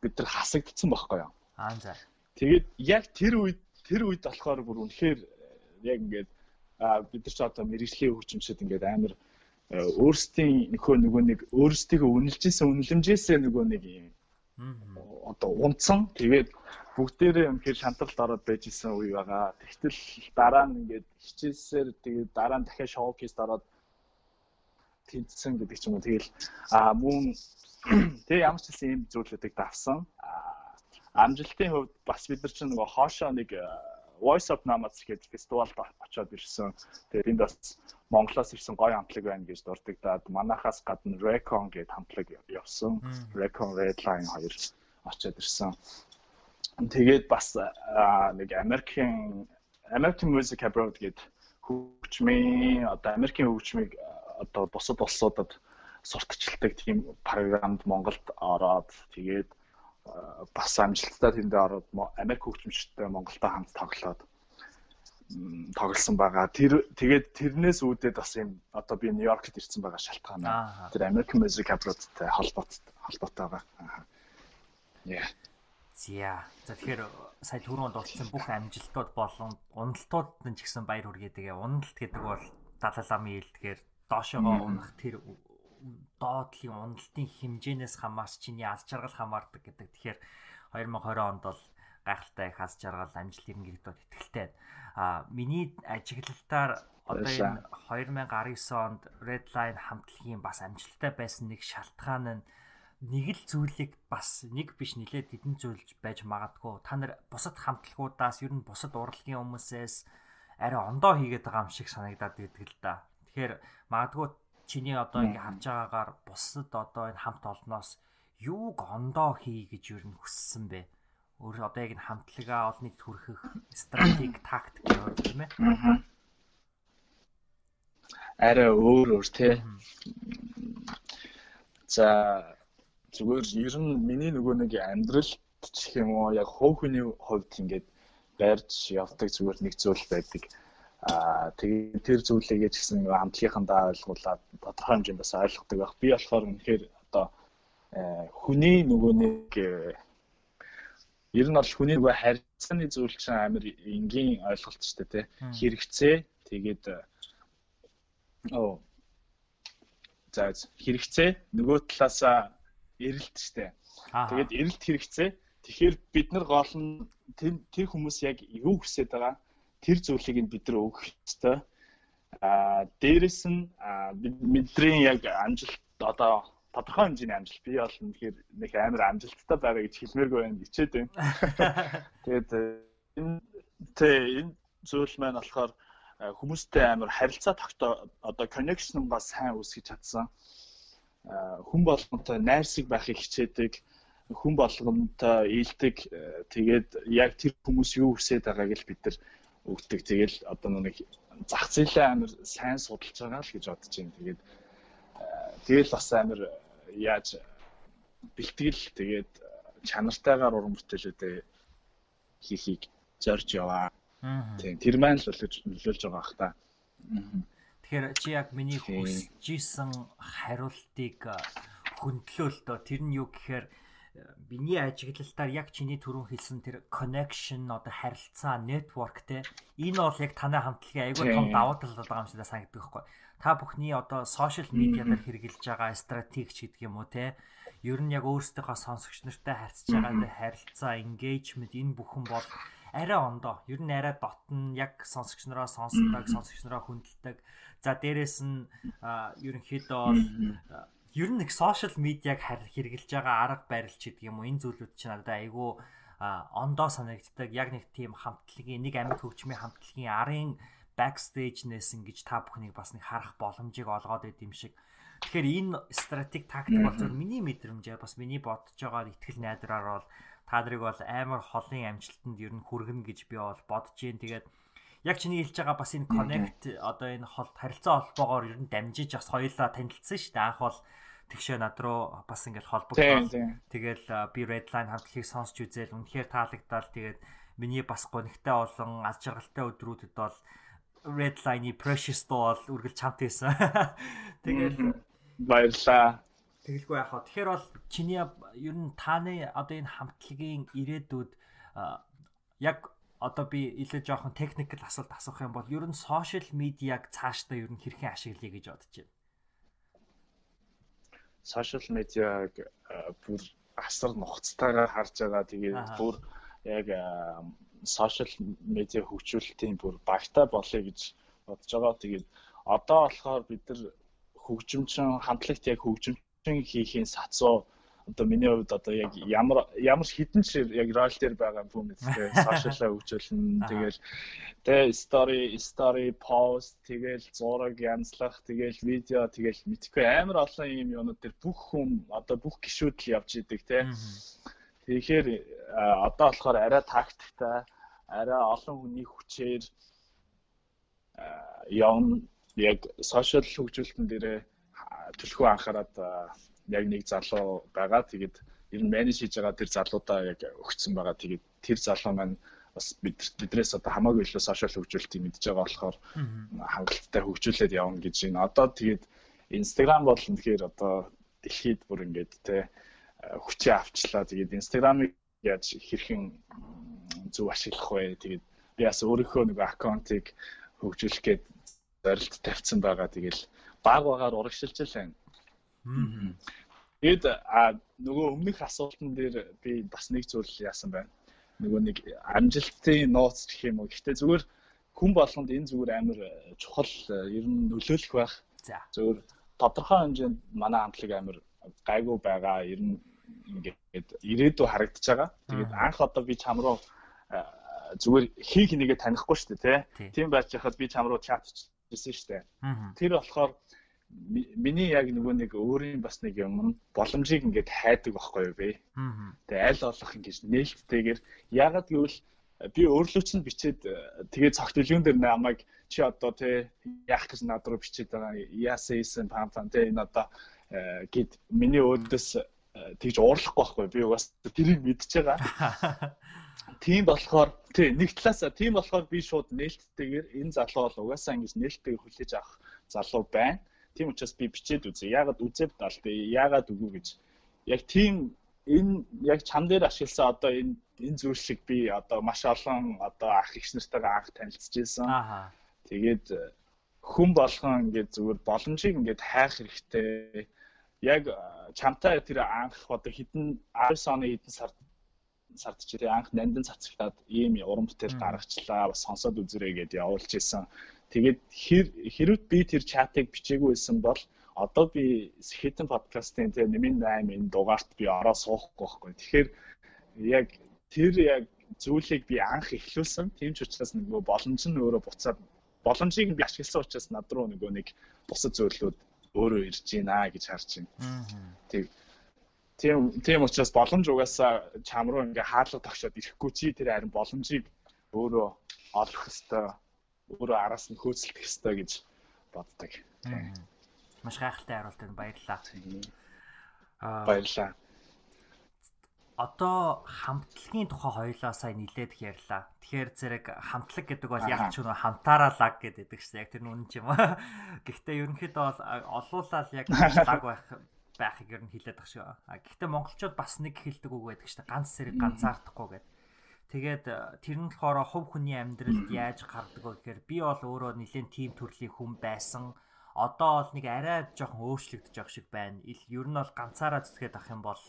бид нар хасагдсан байхгүй юу? Аа за. Тэгээд яг тэр үед тэр үед болохоор бүр үнэхээр яг ингээд бид нар ч одоо мэрэгжлийн хөгжимчд ингээд амар өөрсдийн нөхөө нөгөө нэг өөрсдийгөө үнэлжсэн үнэлэмжээсээ нөгөө нэг юм одоо унтсан тэгээд бүгдээрээ үнэхээр шантаралд ороод байж исэн үе байгаа. Тэгтэл дараа нь ингээд хичээсээр тэгээд дараа нь дахиад шоукейст ороод тэнцсэн гэдэг ч юм уу. Тэгэл а мөн тэг ямар ч хэлсэн ийм зүйлүүдийг давсан. Амжилтын хувьд бас бид нар чинь нөгөө хоошоо нэг Voice of Namas гэдэг фестивалд очиод ирсэн. Тэгээд энд бас Монголоос ирсэн гоё хамтлаг байна гэж дурддагдаад манахаас гадна Recon гэдэг хамтлаг явсан. Recon Redline хоёр очиод ирсэн. Тэгээд бас нэг Америкийн American Music Abroad гэдэг хөгжмийн одоо Америкийн хөгжмийг одоо бусад улсуудад сурталчилдаг тийм програмд Монголд ороод тэгээд бас амжилттай тэндээ ороод Америк хөгжимчтэй Монголтой хамт тоглоод тоглосон байгаа. Тэр тэгээд тэрнээс үүдээд бас юм одоо би Нью-Йоркт ирсэн байгаа шалтгаан. Тэр American Music Abroad-тай холбоотой холбоотой байгаа. Yeah. Зя. За тэгэхээр сая түрүүнд дурдсан бүх амжилтууд болон уналтууд нь ч гэсэн баяр хүргэе. Тэгээ уналт гэдэг бол далаламын ил тэгэхээр доошоогоо унах тэр доотлын уналтын хэмжээнээс хамаарч чиний аз жаргал хамаардаг гэдэг. Тэгэхээр 2020 онд бол гайхалтай их аз жаргал амжилт ирнэ гэдэгт бол итгэлтэй. А миний ажиглалтаар одоо энэ 2019 онд Redline хамтлагийн бас амжилттай байсан нэг шалтгаан нь нэг л зүйлийг бас нэг биш нилээд хэдэн зүйлж байж магадгүй. Та нар бусад хамтлагуудаас ер нь бусад урлагийн хүмүүсээс арай ондоо хийгээд байгаа юм шиг санагдаад байдаг л да. Тэгэхээр магадгүй чиний одоо ингэ харж байгаагаар бусад одоо энэ хамт олноос юуг ондоо хий гэж ер нь хүссэн бэ? Өөр одоо яг энэ хамтлагаа олныг түрхэх стратеги тактик явуу тийм ээ. арай өөр өөр тий. За зүгээр ер нь миний нөгөө нэг амьдралт гэх юм уу яг хувь хүний хувьд ингээд байрж явдаг зүгээр нэг зүйл байдаг. Аа тэгээд тэр зүйлийгээ ч гэсэн нөгөө хамтлагийнхандаа ойлгуулад тодорхой хэмжээнд бас ойлгодог байх. Би болохоор үнэхээр одоо э, хүний нөгөө нэг э, ер нь бол хүний нөгөө харьцааны зүйл чинь амар энгийн ойлголт ч гэдэг тий. Хэрэгцээ тэгээд э, оо за хэрэгцээ нөгөө талаасаа эрэлт штэ. Аа. Тэгээд эрэлт хэрэгцээ. Тэгэхээр бид нар гол нь тэр хүмүүс яг юу хүсэж байгаа тэр зүйлийг нь бид нар өгөх ёстой. Аа дээрэс нь бидний яг амжилт одоо тодорхой хэмжээний амжилт би бол үнэхээр нэг амар амжилттай байгаа гэж хэлмээргүй байна хичээд байна. Тэгээд э, энэ тэ энэ зүйл маань болохоор э, хүмүүстэй амар харилцаа тогтоо одоо connection бас сайн үүсгэж чадсан. Хүн болгонтой найрсаг байхыг хичээдэг, хүн болгонтой ийдэг. э, Тэгээд яг тэр хүмүүс юу хүсэж байгааг л бид нар өгдөг. Тэгэл одоо нэг зах зээлээ амар сайн судалж байгаа л гэж бодож байна. Тэгээд э, тэгэл бас амар э, яаж бэлтгэл тэгээд э, чанартайгаар уран бүтээлүүдээ хийхийг зорж яваа. Аа. Тийм тэр маань л нөлөөлж нөлөөлж байгаа бах та. Тэгэхээр чи яг миний исэн хариултыг а, хөндлөө л доо. Тэр нь юу гэхээр э, биний ажиглалтаар яг чиний түрүүн хэлсэн тэр connection одоо харилцаа network те энэ бол яг танай хамтлагийн айгүй том давуу тал байгаа юм шиг санагддаг байхгүй. Та бүхний одоо social media дээр хэрэгжилж байгаа стратеги ч гэдэг юм уу те ер нь яг өөрсдийнхөө сонсогч нартай харьцаж байгаа тэр харилцаа engagement энэ бүхэн бол арай ондоо. Ер нь арай дотн яг сонсогч нараа сонсдог, сонсогч нараа хүндэлдэг. За дээрэс нь ерөнхийдөө ер нь нэг сошиал медиаг хэрэгжилж байгаа арга барил ч гэдэг юм уу энэ зүйлүүд чинь надад айгүй ондоо санагддаг. Яг нэг тийм хамтлагийн нэг амьд хөгжмийн хамтлагийн арын backstage-нээс ингэж та бүхнийг бас нэг харах боломжийг олгоод байд юм шиг. Тэгэхээр энэ стратеги тактик бол зөв миний мэдрэмжээр бас миний бодож байгаа ихтгэл найдраар бол та нарыг бол амар холын амжилтанд ер нь хүргэнэ гэж би бол бодож जैन. Тэгээд яг чиний хэлж байгаа бас энэ connect одоо энэ хол харилцаа холбоогоор ер нь дамжиж бас хоёулаа танилцсан шүү дээ. Анх бол тэгшээ над руу бас ингээд тийм. Тэгэл би Redline хамтлагийг сонсч үзэл үнэхээр таалагдал тэгээд миний бас гонигтай болон аз жаргалтай өдрүүдэд бол Redline-и Precious бол үргэлж хамт байсан. Тэгэл Баярлаа. Тэгэлгүй яах вэ? Тэгэхээр бол чиний ер нь тааны одоо энэ хамтлагийн ирээдүйд яг одоо би илүү жоохон техникл асуулт асуух юм бол ер нь сошиал медиаг цаашдаа ер нь хэрхэн ашиглая гэж бодож байна. Сошиал медиаг бүр асар нухацтайгаар харж байгаа. Тэгээд бүр яг сошиал медиа хөгжүүлэлтийн бүр багтаа болъё гэж бодож байгаа. Тэгээд одоо болохоор бид нар хөгжимчин хамтлагт яг хөгжимчин хийхийн сацуу одоо миний хувьд одоо яг ямар ямар хідэн ч яг рол дээр байгаа юм мэдээ сошиалаа хөгжүүлнэ тэгэл тэ story story post тэгэл зураг янзлах тэгэл видео тэгэл мэдхгүй амар олон юм юмнууд дээр бүх хүн одоо бүх гişүүд л явж идэг те. Тэгэхээр одоо болохоор арай тактиктай арай олон хүний хүчээр явна яг сошиал хөгжүүлэлтэн дээрээ төлхөө анхаарат яг нэг залуу байгаа. Тэгээд ер нь менеж хийж байгаа тэр залуудаа яг өгсөн байгаа. Тэгээд тэр залуу маань бас бид бидрээс одоо хамаагүй илүү сошиал хөгжүүлэлтийг мэдж байгаа болохоор хангалттай хөгжүүлээд явна гэж байна. Одоо тэгээд Instagram бол үнэхээр одоо дэлхийд бүр ингээд те хүчээ авчлаа. Тэгээд Instagram-ыг яаж хэрхэн зөв ашиглах вэ? Тэгээд би бас өөрийнхөө нэг аккаунтыг хөгжүүлэх гээд зорилт тавьсан байгаа. Тэгэл баг багаар урагшилж л байна. Тэгэд а нөгөө өмнөх асуултан дээр би бас нэг зүйл яасан байна. Нөгөө нэг амжилтын нууц гэх юм уу. Гэхдээ зүгээр хүн болгонд энэ зүгээр амар э, чухал э, ер нь нөлөөлөх байх. За. Зүгээр тодорхой хэмжээнд манай хамтлаг амар гайгүй байгаа. Ер нь ингээд ирээдүй харагдаж байгаа. Тэгээд анх одоо би чам руу э, зүгээр хин хинийгээ танихгүй шүү дээ Тий. тий. Тийм байж хахад би чам руу чатчихсэн шүү дээ. Тэр болохоор миний яг нөгөө нэг өөрийн бас нэг юм боломжийг ингээд хайдаг байхгүй юу бэ? Тэгээ аль болох ингэж нээлттэйгээр ягаад гэвэл э, би өөрлөө чинь бичээд э, тэгээ цогт дэлгүүн дээр намайг чи одоо те яах гэж над руу бичээд байгаа яасан ийсэн пам пам те энэ одоо э, гэд миний өөдөөс тэгж уурлахгүй байхгүй би бас тэрийг мэдчихэж байгаа. Тийм болохоор тий нэг талаасаа тийм болохоор би шууд нээлттэйгээр энэ залуу бол угаасаа ингэж нээлттэйгээр хүлээж авах залуу байна. Тийм учраас би бичээд үзье. Ягаад үзээд дал бэ? Ягаад үгүй гэж. Яг тийм энэ яг чам дээр ашигласан одоо энэ энэ зүйл шиг би одоо маш олон одоо ах их нартайгаа анх танилцж байсан. Аа. Тэгээд э, хүн болгон ингээд зүгээр боломжийг ингээд хайх хэрэгтэй. Яг э, чамтай тэр анх одоо хідэн 19 оны хідэн сард сард ч тийм анх нандин цацагтаад ийм уран бүтээл гаргачлаа бас сонсоод үзэрэй гэдээ явуулж исэн. Тэгээд хэр хэрвээ би тэр чатыг бичээгүй байсан бол одоо би хитэн подкастын тэр нэмийн 8 энэ дугаарт би ороо суухгүй байхгүй. Тэгэхээр яг тэр яг зүйлийг би анх эхлүүлсэн. Тийм ч учраас нөгөө боломж нь өөрөө буцаад боломжийг би ашигласан учраас над руу нөгөө нэг бусад зөвлөлүүд өөрөө ирж байна гэж харж байна. Аа. Тийм тийм учраас боломж угаасаа чам руу ингээ хаалга тогшоод ирэхгүй чи тэр харин боломжийг өөрөө олох хэвээр өөрөө араас нь хөөцөлдөх хэвээр гэж боддог. Маш гайхалтай хариулт байна. Баярлалаа. Аа. Баярлалаа. Одоо хамтлагийн тухай хоёлаа сайн нилээд ярьлаа. Тэгэхээр зэрэг хамтлаг гэдэг бол яг ч нөө хамтаараа лаг гэдэг чинь яг тэр нүн ч юм аа. Гэхдээ ерөнхийдөө бол олуулаад яг лаг байх байхыг ер нь хилээд баг шүү. А гэхдээ монголчууд бас нэг хэлдэг үг байдаг шүү. Ганц зэрэг ганцаардахгүй гэдэг. Тэгээд э, тэр нь болохоор хувь хүний амьдралд яаж гардаг вэ гэхээр би бол өөрөө нэлээд тим төрлийн хүн байсан. Одоо бол нэг арай жоохон өөрчлөгдөж байгаа шиг байна. Ил ер нь бол ганцаараа зүтгээд авах юм бол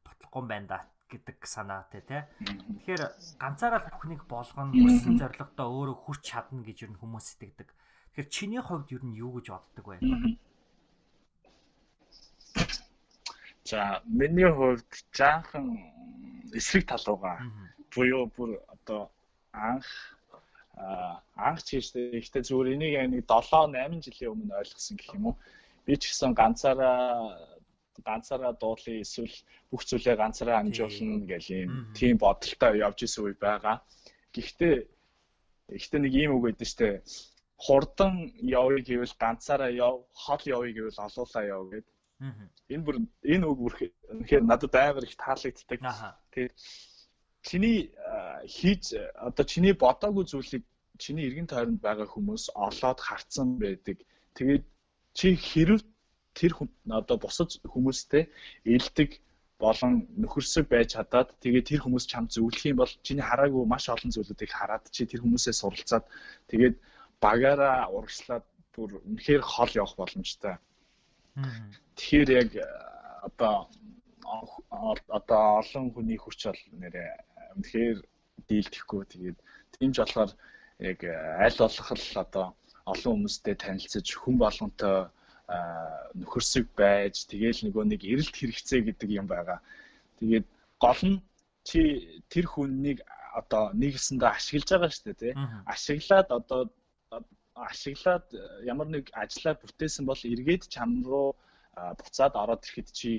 бодлохгүй юм байна да гэдэг санаатай тий. Тэгэхээр ганцаараа л бүхнийг болгоно өссөн зорилгодоо өөрөө хүрч чадна гэж ер нь хүмүүс итгэдэг. Тэгэхээр чиний хувьд ер нь юу гэж боддог вэ? За миний хувьд жаахан эсрэг тал руугаа буюу бүр одоо анх анх ч ихтэй зүгээр энийг нэг 7 8 жилийн өмнө ойлгосон гэх юм уу. Би ч гэсэн ганцаараа ганцаараа дуулын эсвэл бүх зүйлээ ганцаараа амжуулна гэл юм тийм бодолтой явж исэн үе байгаа. Гэхдээ ихтэй нэг ийм үг байдаг штэ хурдан явъя гэвэл ганцаараа яв, хол явъя гэвэл олуулаа яв. Аа. Энэ бүр энэ үг бүр үнэхээр надад амар их таалагддаг. Тэгээд чиний хийж одоо чиний бодоогүй зүйлийг чиний эргэн тойронд байгаа хүмүүс олоод харцсан байдаг. Тэгээд чи хэрв тэр хүн одоо бусад хүмүүстэй элдэг болон нөхөрсөг байж чадаад тэгээд тэр хүмүүс чамд зөвлөх юм бол чиний хараагүй маш олон зүйлүүдийг хараад чи тэр хүмүүсээ суралцаад тэгээд багаараа урагшлаад бүр үнэхээр хол явах боломжтой. Тэгэхээр яг одоо одоо олон хүний хүч бол нэрээ үнэхээр дийлдэхгүй тэгээд тийм ч болохоор яг э, аль болох л одоо олон хүмүүстэй танилцаж хүн болгонтой э, нөхөрсөг байж тэгээл нөгөө нэг эрэлт хэрэгцээ гэдэг юм байгаа. Тэгээд гол нь чи тэр хүннийг одоо нэгэсэндээ ашиглаж байгаа шүү дээ тий Аа. ашиглаад одоо ашиглаад э, ямар нэг ажлаа бүтээсэн бол эргээд чам руу буцаад ороод ирэхэд чи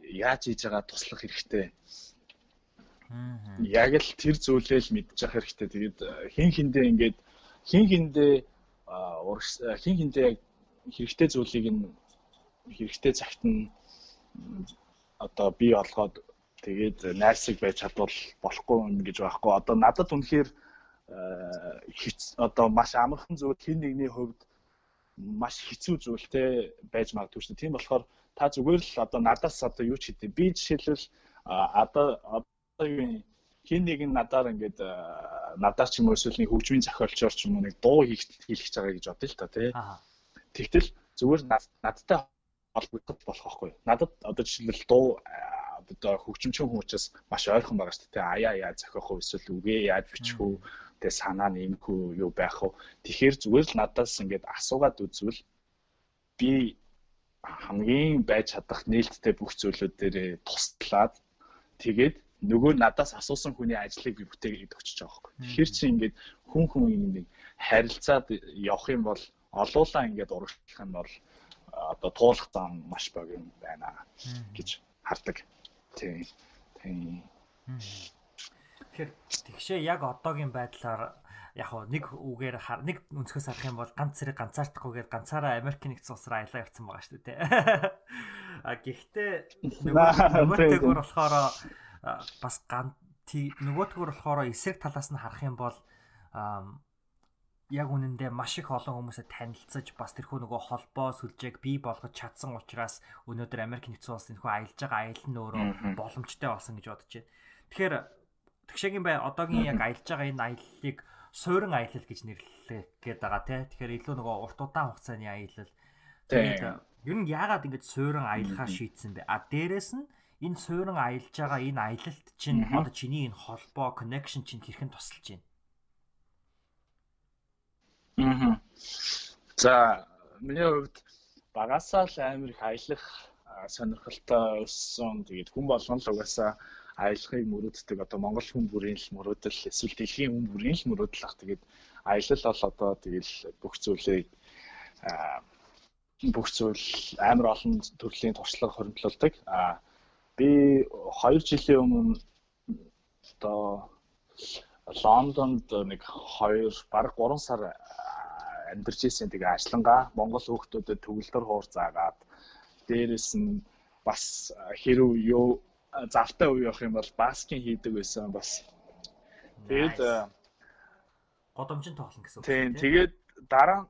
яаж хийж байгаа туслах хэрэгтэй. Яг л тэр зүйлээ л мэдчих хэрэгтэй. Тэгээд э, хин хиндээ ингээд хин хиндээ хин хиндээ яг хэрэгтэй зүйлийг нь хэрэгтэй цагт нь одоо бий олгоод тэгээд найрсаг байж чадвал болохгүй юм гэж байхгүй. Одоо надад үнэхээр э, одоо маш амархан зүйл хин нэгний хувьд маш хэцүү зүйлтэй байж магадгүй шүү дээ. Тийм болохоор та зүгээр л одоо надаас одоо юу ч хийдэ. Би жишээлбэл одоо юу хин нэг нь надаар ингээд а, надаас ч юм уу эсвэл нэг хөгжмийн зохиолчор ч юм уу нэг дуу хийх хийх гэж байгаа гэж бодъё л та тий. Тэгтэл зүгээр над- надтай холбогдох болох байхгүй. Надад одоо жишээлбэл дуу одоо хөгжимчин хүн учраас маш ойрхон байгаа шүү дээ. Аяа яа зохиох уу эсвэл үгээ яаж бичих үү тэ санаа нэмэхгүй юу байх вэ? Тэгэхээр зүгээр л надаас ингээд асуугаад үзвэл би хамгийн байж чадах нээлттэй бүх зүйлүүд дээр туслаад тэгээд нөгөө надаас асуусан хүний ажлыг би бүтээгээд өгч байгаа байхгүй. Тэгэхээр чи ингээд хүн хүн нэг харилцаад явах юм бол олуулаа ингээд урагшлах юм бол одоо туулах зам маш богино байна гэж хардаг. Тийм. Тийм. Тэгэхээр тэгшээ яг одоогийн байдлаар яг хоо нэг үгээр хар нэг өнцгөөс харах юм бол ганц зэрэг ганцаардахгүйгээр ганцаараа Америк нэгдсэн улсаар аялаа явцсан байгаа шүү дээ. А гэхдээ нөгөөтэйгөр болохоор бас ган нөгөөтэйгөр болохоор эсрэг талаас нь харах юм бол яг үнэндээ маш их олон хүмүүсээ танилцаж бас тэрхүү нөгөө холбоо сүлжээг бий болгож чадсан учраас өнөөдөр Америк нэгдсэн улс энэхүү аялж байгаа аялал нь өөрөө боломжтой болсон гэж бодож байна. Тэгэхээр тэгшээгийн бай одоогийн яг аялж байгаа энэ аяллыг суурин аялал гэж нэрлэх гээд байгаа тий. Тэгэхээр илүү нөгөө урт удаан хугацааны аялал. Тэгээд ер нь яагаад ингэж суурин аялахаа шийдсэн бэ? А дээрэс нь энэ суурин аялж байгаа энэ аялалт чинь одоо чиний энэ холбоо, connection чинь хэрхэн тусалж байна? Аа. За, миний хувьд багасаа л амар их аялах сонирхолтой өссөн. Тэгээд хүн болгон л угаасаа аялахыг мөрөөддөг одоо монгол хүн бүрийн л мөрөөдөл эсвэл дэлхийн хүн бүрийн л мөрөөдөл ах тэгээд аялал бол одоо тэгэл бүх зүйлээ бүх зүйл амар олон төрлийн туршлага хоригдлуулдаг. А би 2 жилийн өмнө одоо Лондонд нэг 2 бараг 3 сар амьдарч ирсэн тэгээ ажлангаа Монгол хүүхдүүдэд төгөлдөр хуур заагаад дээрэс нь бас хэрв юу завтай үе явах юм бол баскин хийдэг байсан бас. Тэгээд годомжин тоглоно гэсэн үг. Тийм. Тэгээд дараа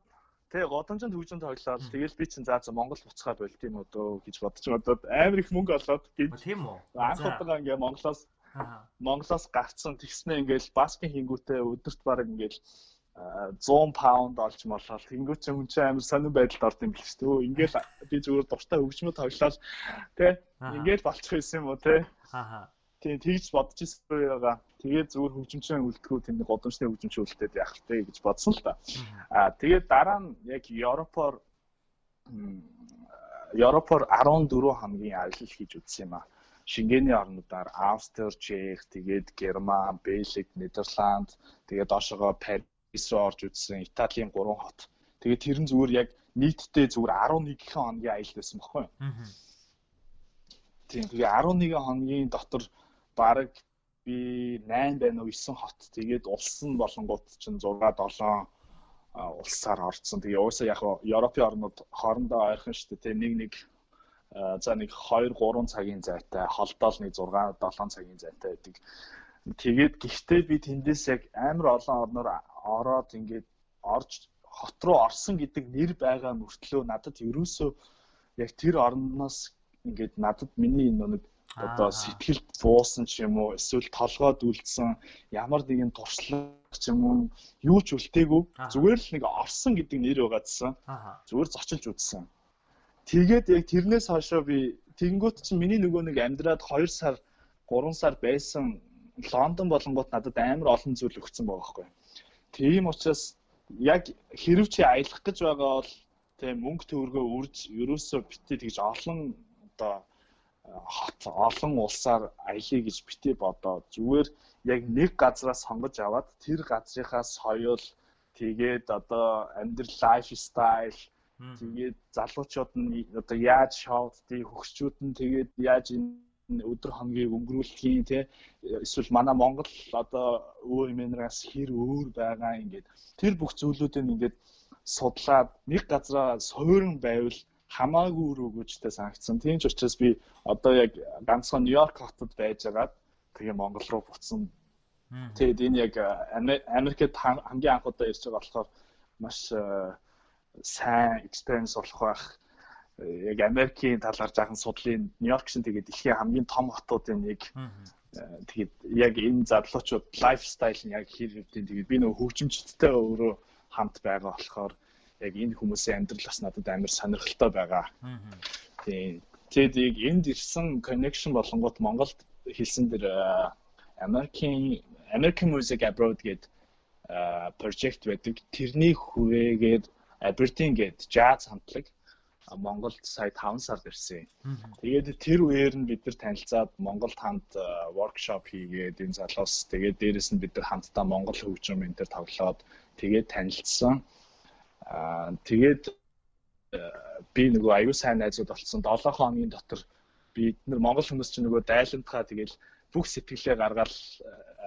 Тэгээ годомжинд хөгжин тоглоод тэгэл би чинь заа за Монгол буцхаа болт юм дөө гэж бодож бодоод амар их мөнгө олоод гэж. Тийм үү. Анх удаа ингээ Монголоос Монголоос гарцсан тэгснэ ингээл баскин хингүүтээ өдөрт баг ингээл 100 паунд олж молол. Тэнгуү чи хүн чинь амар сонирн байдалд орд юм биш үү ингээл би зүгээр дуртай хөгжмөд тоглоод тий ингээл болчих юм уу тий аа тий тэгж бодож ирсэн байгаа тэгээд зүгээр хөгжимчин үлдэхүү тэнд годомчны хөгжимчин үлдээд яах вэ гэж бодсон л та аа тэгээд дараа нь яг Европоор Европоор 14 хамгийн аялал хийж үзсэн юм аа Шенгений орнуудаар Австри, Чех, тэгээд Герман, Бельги, Нидерланд, тэгээд доошогоо Париж руу орж үзсэн Италийн 3 хот. Тэгээд тэр нь зүгээр яг нийтдээ зүгээр 11 хоногийн аялал байсан баггүй юу? Тийм. Тэгээ 11 хоногийн дотор бараг би 8 байна уу 9 хот. Тэгээд улс нь болонгууд чинь 6 7 улсаар орцсон. Тэгээ уусаа яг Европын орнууд хоорондоо ойрхон шүү дээ. Тэг нэг нэг за нэг 2 3 цагийн зайтай, холдоол нэг 6 7 цагийн зайтай байдаг. Тэгээд гэхдээ би тэндээс яг амар олон орноор ороод ингээд орж хот руу орсон гэдэг нэр байгаа мөртлөө надад ерөөсөө яг тэр орноос ингээд надад миний нэг одоо сэтгэлд буусан ч юм уу эсвэл толгойд үлдсэн ямар нэгэн туршлага ч юм уу юу ч үлдээгүй. Зүгээр л нэг орсон гэдэг нэр байгаадсан. Зүгээр зочилж үзсэн. Тэгээд яг тэрнээс хойшоо би тэгэнгүүт чинь миний нөгөө нэг амьдраад 2 сар 3 сар байсан Лондон болонгууд надад амар олон зүйл өгсөн байгаа байхгүй. Тийм учраас яг хэрв чи аялах гэж байгаа бол тийм мөнгө төгрөгөө үрж ерөөсөө битээ тэгж олон одоо олон улсаар аялье гэж битээ бодоо. Зүгээр яг нэг газраас сонгож аваад тэр газрынхаа соёл тэгээд одоо амьдрал лайф стайл тэгээд залуучууд нь одоо яаж шоудтыг хөгсчүүд нь тэгээд яаж энэ өдөр хоногийг өнгөрүүлэхийн тий эсвэл манай Монгол одоо өөр юмнаас хэр өөр байгаа ингээд тэр бүх зүйлүүдийг ингээд судлаад нэг газараа суурин байвал хамаагүй өөр өгөөжтэй санагдсан. Тийм ч учраас би одоо яг ганцхан Нью-Йорк хотод байжгаад тэгээ Монгол руу буцсан. Тэгээд энэ яг Америкт хамгийн анх удаа ирж байгаа болохоор маш сайн experience болох байх яг Америкийн талаар жаахан судлын Нью-Йорк шин тэгээд дэлхийн хамгийн том хотуудын нэг э, тэгээд яг энэ задлуучууд лайфстайл нь яг хэр хэвдیں۔ Тэгээд би нөгөө хөгжимчдтэй өөрөө хамт байгаа болохоор яг энэ хүмүүсийн амьдрал бас надад амар сонирхолтой байгаа. Тийм. Тэгээд энд ирсэн connection болонгууд Монголд хэлсэн дэр American American Music Abroad гэдэг project байдаг. Тэрний хүрээгээр Aberdeen гээд jazz хамтлаг Монголд сая 5 сард ирсэн. Тэгээд тэр үеэр нь бид нар танилцаад Монголд хамт воркшоп хийгээд энэ залуус тэгээд дээрэс нь бид нар хамтдаа Монгол хөгжим энэ төр тоглоод тэгээд танилцсан. Аа тэгээд би нөгөө аюу сайн найзууд болсон. 7 хоногийн дотор бид нар Монгол хүмүүс чинь нөгөө дайлантхаа тэгээд бүх сэтгэлээ гаргаад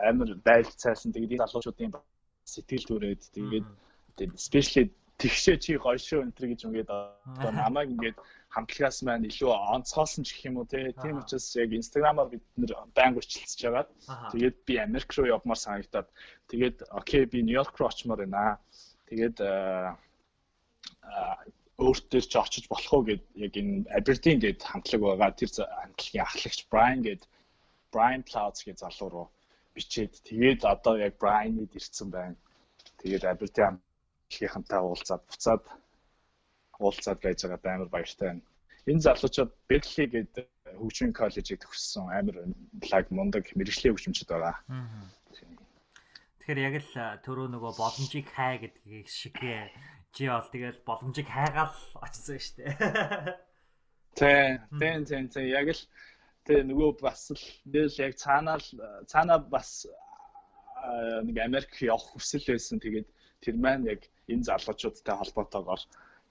амар дайлцаасан тэгээд энэ залуучуудын сэтгэл төрөөд тэгээд especially тэгшээ чи гоё шүү энэ гэж ингээд одоо намайг ингээд хамтлагаас маань илүү онцгоосон ч гэх юм уу тийм учраас яг инстаграмаар бид нэр байнга өчлөж жагаад тэгээд би Америк руу явмаар санагдаад тэгээд окей би Нью-Йорк руу очимоор байна. Тэгээд өөртөө ч очиж болох уу гэд яг энэ Aberdeen гээд хамтлаг байгаа тэр хамтлагийн ахлагч Brian гээд Brian Clouds гээд залуу руу бичээд тэгээд одоо яг Brian-ид ирсэн байна. Тэгээд Aberdeen хийнхантай уулзаад буцаад уулзаад байж байгаа амар баяртай байна. Энэ залуучууд Berkeley гэдэг хөгжмийн коллежид төгссөн амар лаг мундаг мэрэгжлийн хөгжимчд байгаа. Тэгэхээр яг л түрүү нөгөө боломжийг хай гэдгийг шиг чи бол тэгэл боломжийг хайгаал очсон шүү дээ. Тэ, тэн тэн тэн яг л тэ нөгөө бас л нэл яг цаанаа цаанаа бас нэг Америк явах хүсэл байсан. Тэгээд тэр маань яг энэ залуучуудтай холбоотойгоор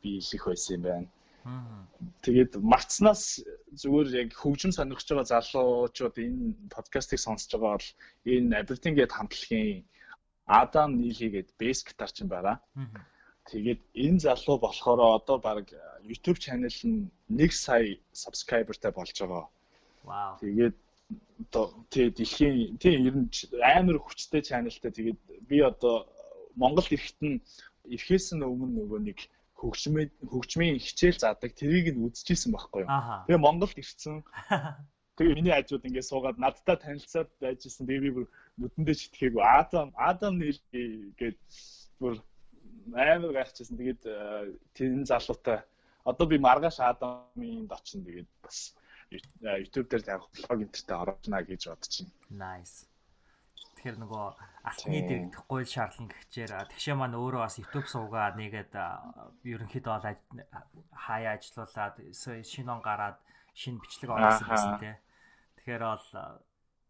би илэх байсан юм байна. Тэгээд марцнаас зүгээр яг хөгжим сонирхож байгаа залуучууд энэ подкастыг сонсож байгаа бол энэ Aberdeen гээд хамтлагийн Адам Нийли гээд бэс гитарчин байгаа. Тэгээд энэ залуу болохоор одоо баг YouTube channel нь 1 сая subscriberтай болж байгаа. Вау. Тэгээд одоо тий дэлхийн тий ер нь амар хүчтэй channelтай тэгээд би одоо Монгол ирэхэд нь ирэхээс нь өмнө нөгөө нэг хөгжмийн хөгжмийн хичээл заадаг тэрийг нь үзчихсэн байхгүй юу. Тэгээ Монголд ирсэн. Тэгээ миний хажууд ингээд суугаад надтай танилцаад байжсэн. Тэгээ би бүр нүдэндээ читгээгүй. Адам Адам нийл гээд бүр амар гайхчихсан. Тэгээд тэр залуутай одоо би маргааш Адамын очино тэгээд бас YouTube дээр яг блог энтертэй орохна гэж бодож байна. Nice. Тэгэхээр нөгөө алтны дэгдэх гуйл шаарлан гихчээр тэгшээ маань өөрөө бас YouTube суугаад нэгээд ерөнхийдөө бол хаяа ажиллуулад шинэ он гараад шинэ бичлэг оруулсан байсан тий. Тэгэхээр бол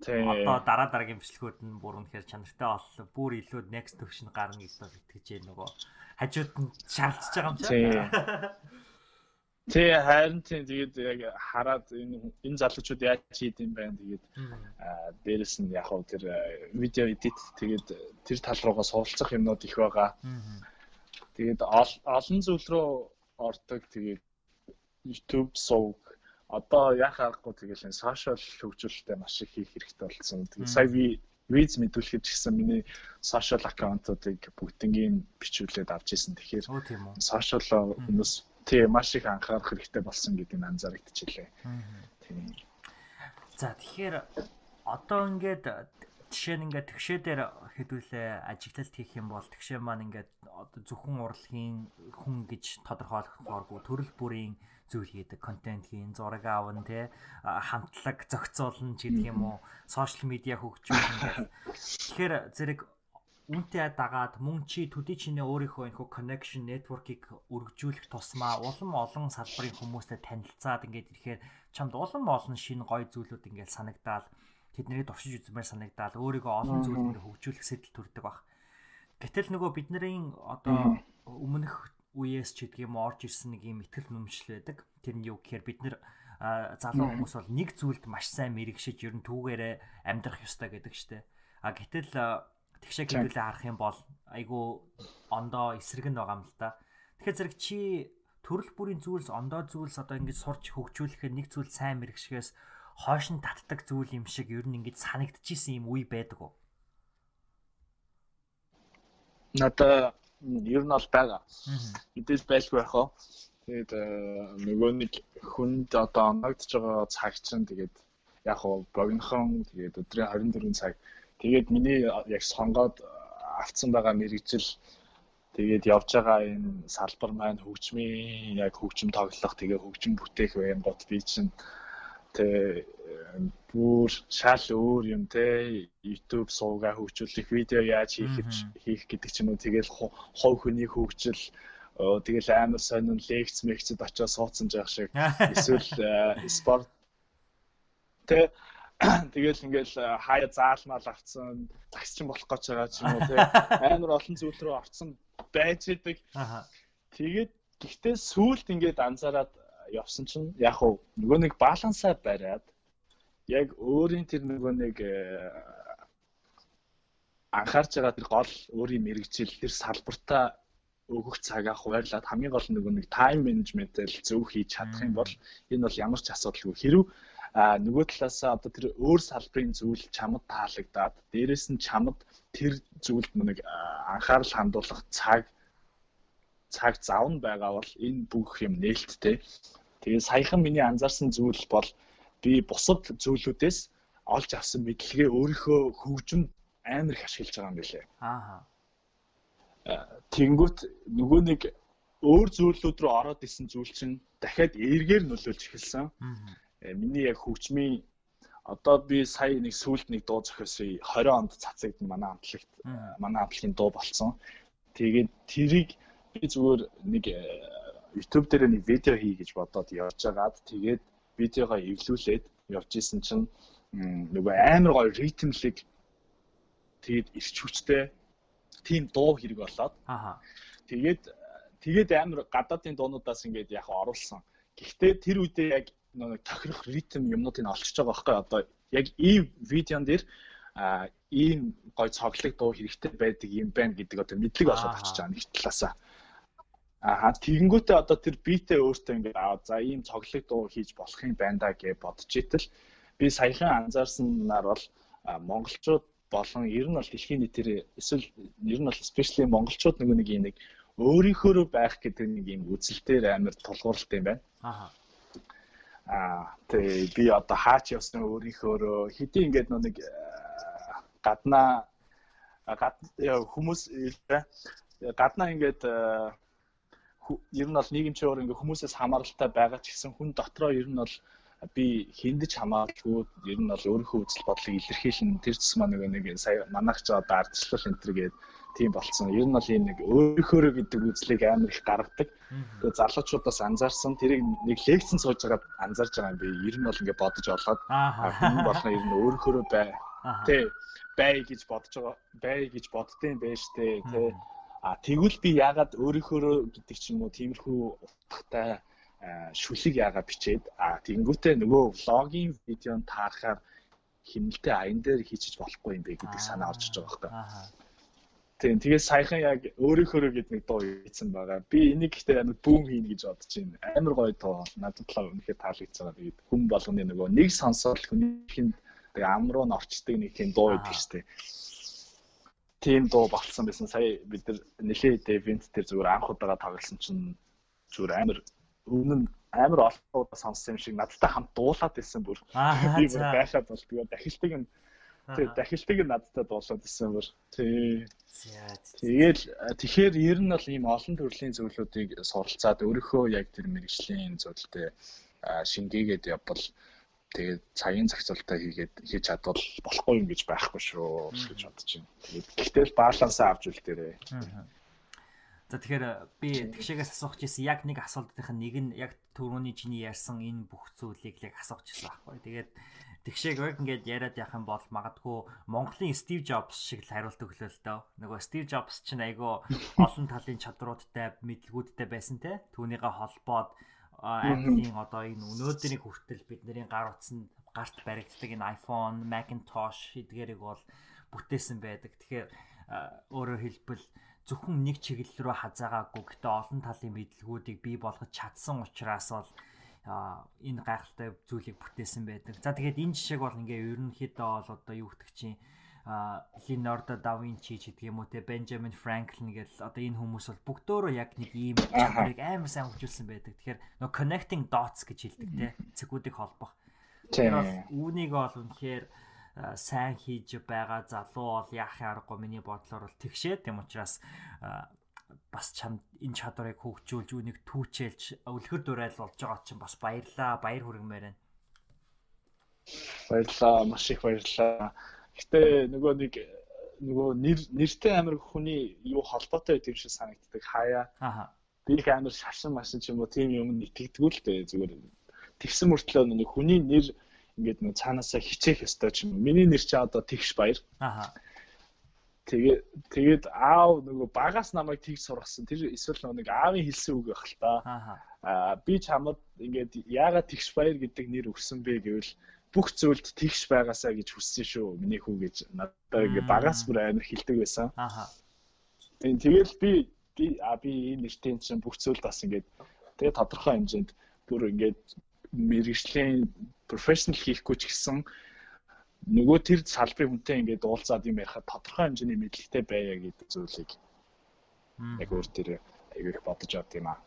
одоо дараа дараагийн бичлэгүүд нь бүр үнэхээр чанартай боллоо. Бүр илүү next төвшин гарна гэж итгэж нөгөө хажууд нь шаардж байгаа юм чинь. Тэ харин тийм тэгээд яг хараад энэ энэ залуучууд яаж хийд юм байна тэгээд дээрэс нь яг хөө тэр видео эдит тэгээд тэр тал руугаа суралцах юмнууд их байгаа. Тэгээд олон зүйл рүү ордог тэгээд YouTube сувг одоо яах аргагүй тэгэл энэ сошиал хөгжүүлэлтэд маш их хийх хэрэгтэй болсон. Тэгээд сая би виз мэдүүлэхэд гэсэн миний сошиал аккаунтуудыг бүгднийг бичүүлээд авч ирсэн. Тэгэхээр сошиал хүмүүс тий маш их анхаарах хэрэгтэй болсон гэдэг нь анзаарэгдчихлээ. Тийм. За тэгэхээр одоо ингээд жишээ нь ингээд тэгшээ дээр хэдүүлээ ажиглалт хийх юм бол тэгшээ маань ингээд зөвхөн урлагийн хүн гэж тодорхойлохгүй төрөл бүрийн зүйл хийдэг контент хийн зураг аавн те хамтлаг зохицуулна ч гэдэг юм уу сошиал медиа хөгжүүлнэ гэх. Тэгэхээр зэрэг үүнтэй дагаад мөн чи төдий чинээ өөрийнхөө энэхүү connection network-ыг өргөжүүлэх тусмаа улам олон салбарын хүмүүстэй танилцаад ингээд ирэхээр чамд улам олон шинэ гоё зүйлүүд ингээд санагдаал тэднийг туршиж үзмээр санагдаал өөрийгөө олон зүйл ингээд хөгжүүлэх сэтэл төрдөг баг. Гэтэл нөгөө бидний одоо өмнөх үеэс ч гэдэг юм орж ирсэн нэг юм ихтгэл нүмжл байдаг. Тэр нь юу гэхээр бид нэр залуу хүмүүс бол нэг зүйлд маш сайн мэрэгшиж ер нь түүгээрээ амьдрах ёстой гэдэг штеп. А гэтэл тэгшээ хэдүүлээ харах юм бол айгүй ондоо эсрэг нь байгаа юм л да. Тэгэхээр зэрэг чи төрөл бүрийн зүйлс ондоо зүйлс одоо ингэж сурч хөгжүүлэхэд нэг зүйл сайн мэрэгшгээс хойш нь татдаг зүйл юм шиг ер нь ингэж санагдчихсэн юм үе байдаг уу? Надаа ер нь бол байгаа. Мэдээж байлгүй байх уу. Тэгээд нөгөө нэг хүнд одоо оногдож байгаа цаг чинь тэгээд яг хуу богинохон тэгээд өдрийн 24 цаг Тэгээд миний яг сонгоод авцсан байгаа мэрэгжил тэгээд явж байгаа энэ салбар маань хөгжмийн яг хөгжим тоглох тэгээ хөгжим бүтээх байнгут би чинь Тэ бүр шал өөр юм те YouTube суугаа хөгжүүлэх видео яаж хийх хийх гэдэг ч юм уу. Тэгэл хов хүний хөгжил тэгэл амар сонин лекц мэгцэд очиж суудсан жаах шиг. Эсвэл спорт. Тэ тэгэл ингээл хаяа заалмал авцсан загсчин болох гэж байгаа ч юм уу те амар олон зүйл рүү орцсон байж идэг. Тэгээд гэхдээ сүулт ингээд анзаараад явсан чинь яг уу нөгөө нэг балансаа бариад яг өөрийн тэр нөгөө нэг э, анхаарч байгаа тэр гол өөрийн мэрэгжил тэр салбартаа өгөх цагаа хуваарлаад хамгийн гол нөгөө нэг тайм менежментэл зөв хийж чадах юм бол энэ бол ямар ч асуудалгүй хэрв а нөгөө талаасаа одоо тэр өөр салбарын зүйл чамд таалагдаад дээрэс нь чамд тэр зүйлд нэг анхаарал хандуулах цаг цаг зав нь байгаа бол энэ бүх юм нээлттэй. Тэгээ саяхан миний анзаарсан зүйл бол би бусад зүйлүүдээс олж авсан мэдлэгээ өөрийнхөө хөгжимд амар их ашиглаж байгаа юм билээ. Аа. Тэнгүүт нөгөө нэг өөр зүйлүүд рүү ороод исэн зүйл чинь дахиад эргээр нөлөөлж эхэлсэн. Аа. Миний яг хөгжмийн одоо би сая нэг сүулт нэг дуу зохиосон 20 онд цацагдсан манай амтлагт манай амтлагийн дуу болцсон. Тэгээд тэрийг би зүгээр нэг YouTube дээр нэг видео хий гэж бодоод явж байгаад тэгээд видеогоо эвлүүлээд явж исэн чинь нөгөө амар гоё ритмлэг тэгээд ирч хүчтэй тийм дуу хэрэг болоод аа тэгээд тэгээд амар гадаадын дуунуудаас ингээд яг оруулсан. Гэхдээ тэр үедээ яг нэг тохирох ритм юмнуудыг олчж байгаа байхгүй одоо яг ийм видеон дээр а ийм гой цоглог дуу хэрэгтэй байдаг юм байна гэдэг одоо мэдлэг олоод авчиж байгаа нэг талаасаа. Аа тэгэнгүүтээ одоо тэр битээ өөртөө ингээд аа за ийм цоглог дуу хийж болох юм байна да гэж бодож итэл би саяхан анзаарснаар бол монголчууд болон ер нь бол дэлхийн нийтээр эсвэл ер нь бол especially монголчууд нөгөө нэг юм нэг өөрийнхөө байх гэдэг нэг юм үзэлтээр амар тулгуурлалт юм байна. Аа. Аа тэгээ би одоо хаач явсан өөрийнхөө хэдий ингээд нэг гаднаа гад хүмүүс гаднаа ингээд ер нь бол нийгэмчээр ингээ хүмүүсээс хамааралтай байгаа ч гэсэн хүн дотроо ер нь бол би хиндэж хамааралгүй ер нь бол өөрийнхөө үзэл бодлыг илэрхийлэн тэр цэс маа нэг нэг сая манайх ч одоо ардчлал энэ төр гээд тийм болцсон. Ер нь бол энэ нэг өөрийнхөө гэдэг үзлийг амар их гаргадаг. Тэгээ залуучуудаас анзаарсан тэрийг нэг лекцэн сууж байгаад анзаарж байгаа юм би. Ер нь бол ингээ бодож олоод хүн болгоо ер нь өөрийнхөө бай. Тэ бай гэж бодож байгаа бай гэж боддсон байж тээ. Тэ А тэгвэл би яагаад өөрийнхөө гэдэг ч юм уу тиймэрхүү утгатай шүлэг яагаад бичээд а тэгэнгүүтээ нөгөө влогийн видеонд таарахаар хэмнэлтэй аян дээр хийчих болохгүй юм бэ гэдэг санаа орж иж байгаа байхгүй. Тийм тэгээд саяхан яг өөрийнхөө гэдэг нэг дуу хийсэн байгаа. Би энийг гэхдээ амар бүүн хийнэ гэж бодож байна. Амар гоё дуу. Надад талаа үнэхээр таалагдсан. Тэгээд хүн болгоны нөгөө нэг сонсоод хүнийх нь тэг амруу н орчдөг нэг тийм дуу байдаг шүү дээ тийм дуу болцсон байсан. Сая бид нар нэлээд ивент дээр зүгээр анх удаага тоглосон чинь зүгээр амар өмнө амар олон удаа сонссон юм шиг надтай хамт дуулаад байсан бүр. Би бүр байшаад бол тэгээ дахилтыг нь тий дахилтыг нь надтай дуулаад байсан бүр. Тий. Тэгэл тэгэхээр ер нь бол ийм олон төрлийн зөвлөдүүдийг суралцаад өөрийнхөө яг тэр мэрэгжлийн зөвлөлтөд шингээгээд явбал тэгээд цагийн зохицуулалтаа хийгээд хийж чадвал болохгүй юм гэж байхгүй шүү гэж бодож байна. Тэгээд гэхдээ балансаа авч үл дээрээ. За тэгэхээр би тэгшээс асуух гэсэн яг нэг асуултынх нь нэг нь яг түрүүний чиний ярьсан энэ бүх зүйлийг яг асуух гэсэн байхгүй. Тэгээд тэгшээг яг ингээд яриад явах юм бол магадгүй Монголын Стив Джобс шиг л хариулт өглөө л дөө. Нөгөө Стив Джобс чинь айгүй олон талын чадруудтай, мэдлгүүдтэй байсан те. Түүнийгээ холбоод Apple-ийн одоо энэ өнөөдрийн хүртэл бидний гар утсанд гарт баригддаг энэ iPhone, Macintosh эдгээрийг бол бүтээсэн байдаг. Тэгэхээр өөрөөр хэлбэл зөвхөн нэг чиглэл рүү хазаагаагүй гэхдээ олон талын мэдлгүүдийг бий болгож чадсан учраас бол энэ гайхалтай зүйлийг бүтээсэн байдаг. За тэгээд энэ жишээг бол ингээ ерөнхийдөө бол одоо юу гэдэг чинь Leonardo da Vinci ч гэдэг юм уу те Benjamin Franklin гэл одоо энэ хүмүүс бол бүгдөө яг нэг ийм чадварыг амар сайн хөгжүүлсэн байдаг. Тэгэхээр нөө connecting dots гэж хэлдэг те цэгүүдийг холбох. Тэгэхээр үүнийг бол үнэхээр сайн хийж байгаа залуу бол яахын аргагүй миний бодлоор бол тэгшээ тийм учраас бас чам энэ чадварыг хөгжүүлж үнийг түүчээлж өвлөхөр дурайл болж байгаа чинь бас баярлаа баяр хүргэмээр байна. Баярлалаа. Маш их баярлалаа. Гэтэ нөгөө нэг нөгөө нэр нэртэй амир хүний юу холбоотой байдаг шиг санагддаг. Хаяа. Аха. Би их амир шашин машин ч юм уу тийм юм итгэдэггүй л дээ зүгээр. Тэгсэн мөртлөө нэг хүний нэр ингээд нэг цаанаасаа хичээх ёстой ч юм. Миний нэр чи одоо тэгш баяр. Аха. Тэгээ тэгээд аав нөгөө багаас намайг тэгж сургасан. Тэр эсвэл нөгөө нэг аавын хэлсэн үг байх л та. Аа би чамд ингээд яагаад тэгш баяр гэдэг нэр өгсөн бэ гэвэл бүх зүйлд тэгш байгаасаа гэж хүссэн шүү. Миний хүү гэж надад ингээд багаас бүр амар хэлдэг байсан. Аха. Тэгэл би би а би энэ нэртэй чинь бүх зүйлд бас ингээд тэгээ тодорхой хэмжээнд бүр ингээд мэрэгжлийн профешнл хийхгүй ч гэсэн нөгөө тэр салбарын хүнтэй ингээд уулзаад юм ярихад тодорхой хэмжээний мэдлэгтэй байя гэдэг зүйлийг яг өөр тэр аяг их бодож авд юм аа.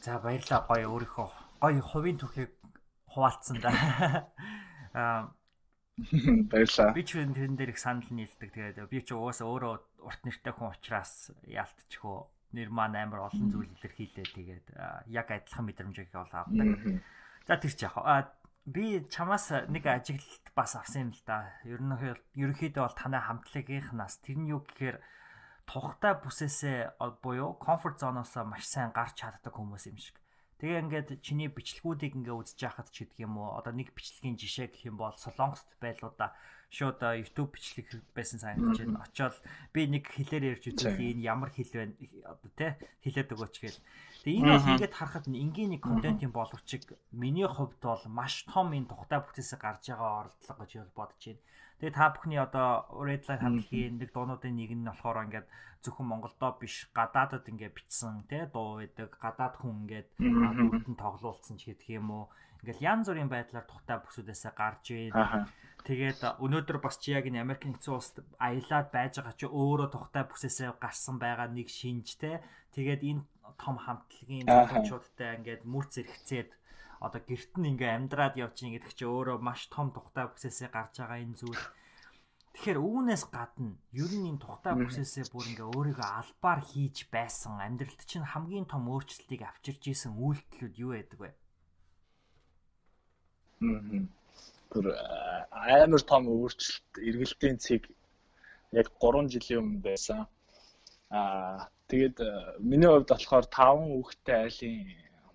За баярлалаа гоё өөрийнхөө гоё хувийн түүхийг хуваалцсан да. Аа Баярлалаа. би ч тэрэн дээр их санал нийлдэг. Тэгээд би ч угаасаа өөрөө урт нэртэй хүн учраас яалтчихөө нэр маань амар олон зүйл илэрхийлээ. Тэгээд яг адилхан мэдрэмжийг бол авдаг. За тэр ч яг би чамаас нэг ажиглалт бас авсан юм л да. Ер нь ерөнхийдөө бол танай хамтлагийнхнаас тэр нь юу гэхээр тухтай бүсээсээ буюу комфорт зоноос маш сайн гарч чаддаг хүмүүс юм шиг. Тэгээ ингээд чиний бичлэгүүдийг ингээ үзэж байхад ч гэдэг юм уу одоо нэг бичлэгийн жишээ гэх юм бол Солонгост байлуудаа шууд YouTube бичлэг байсан санагдаж байна. Очоод би нэг хэлээр ярьж үзвэл энэ ямар хэл байна одоо тий хэлээд өгөөч гээл. Тэгээ энэ бол ингээд харахад энгийн нэг контентын боловчиг миний хувьд бол маш том энэ тухтай бүтээсээ гарч байгаа оролдлого гэж бодож байна. Тэгээ та бүхний одоо Redline хамтлагийн нэг дуунуудын нэг нь болохоор ингээд зөвхөн Монголдоо биш гадаадад ингээд бичсэн тий дуу байдаг гадаад хүн ингээд дүүтэн тоглуулсан ч гэдэг юм уу. Ингээл янз бүрийн байдлаар тухтай бүсүүдээсээ гарч ийн. Тэгээд өнөөдөр бас чи яг энэ Америк нэгдсэн улсад аялаад байж байгаа чи өөрөө тухтай бүсээсээ гарсан байгаа нэг шинж те тэгээд энэ том хамтлагийн залуучуудтай ингээд мөр зэрэгцээд одоо гэрт нь ингээ амьдраад явчих гэдэг чи өөрөө маш том тухтай бүсээсээ гарч байгаа энэ зүйл. Тэгэхээр үүнээс гадна ер нь энэ тухтай бүсээсээ бүр ингээ өөрийгөө албаар хийж байсан амьдралд чинь хамгийн том өөрчлөлтийг авчирч исэн үйлдэлүүд юу байдаг вэ? Тэр амар том өөрчлөлт эргэлтийн цэг яг 3 жилийн өмнө байсан. Аа тэгээд миний хувьд болохоор 5 хүүхэдтэй айлын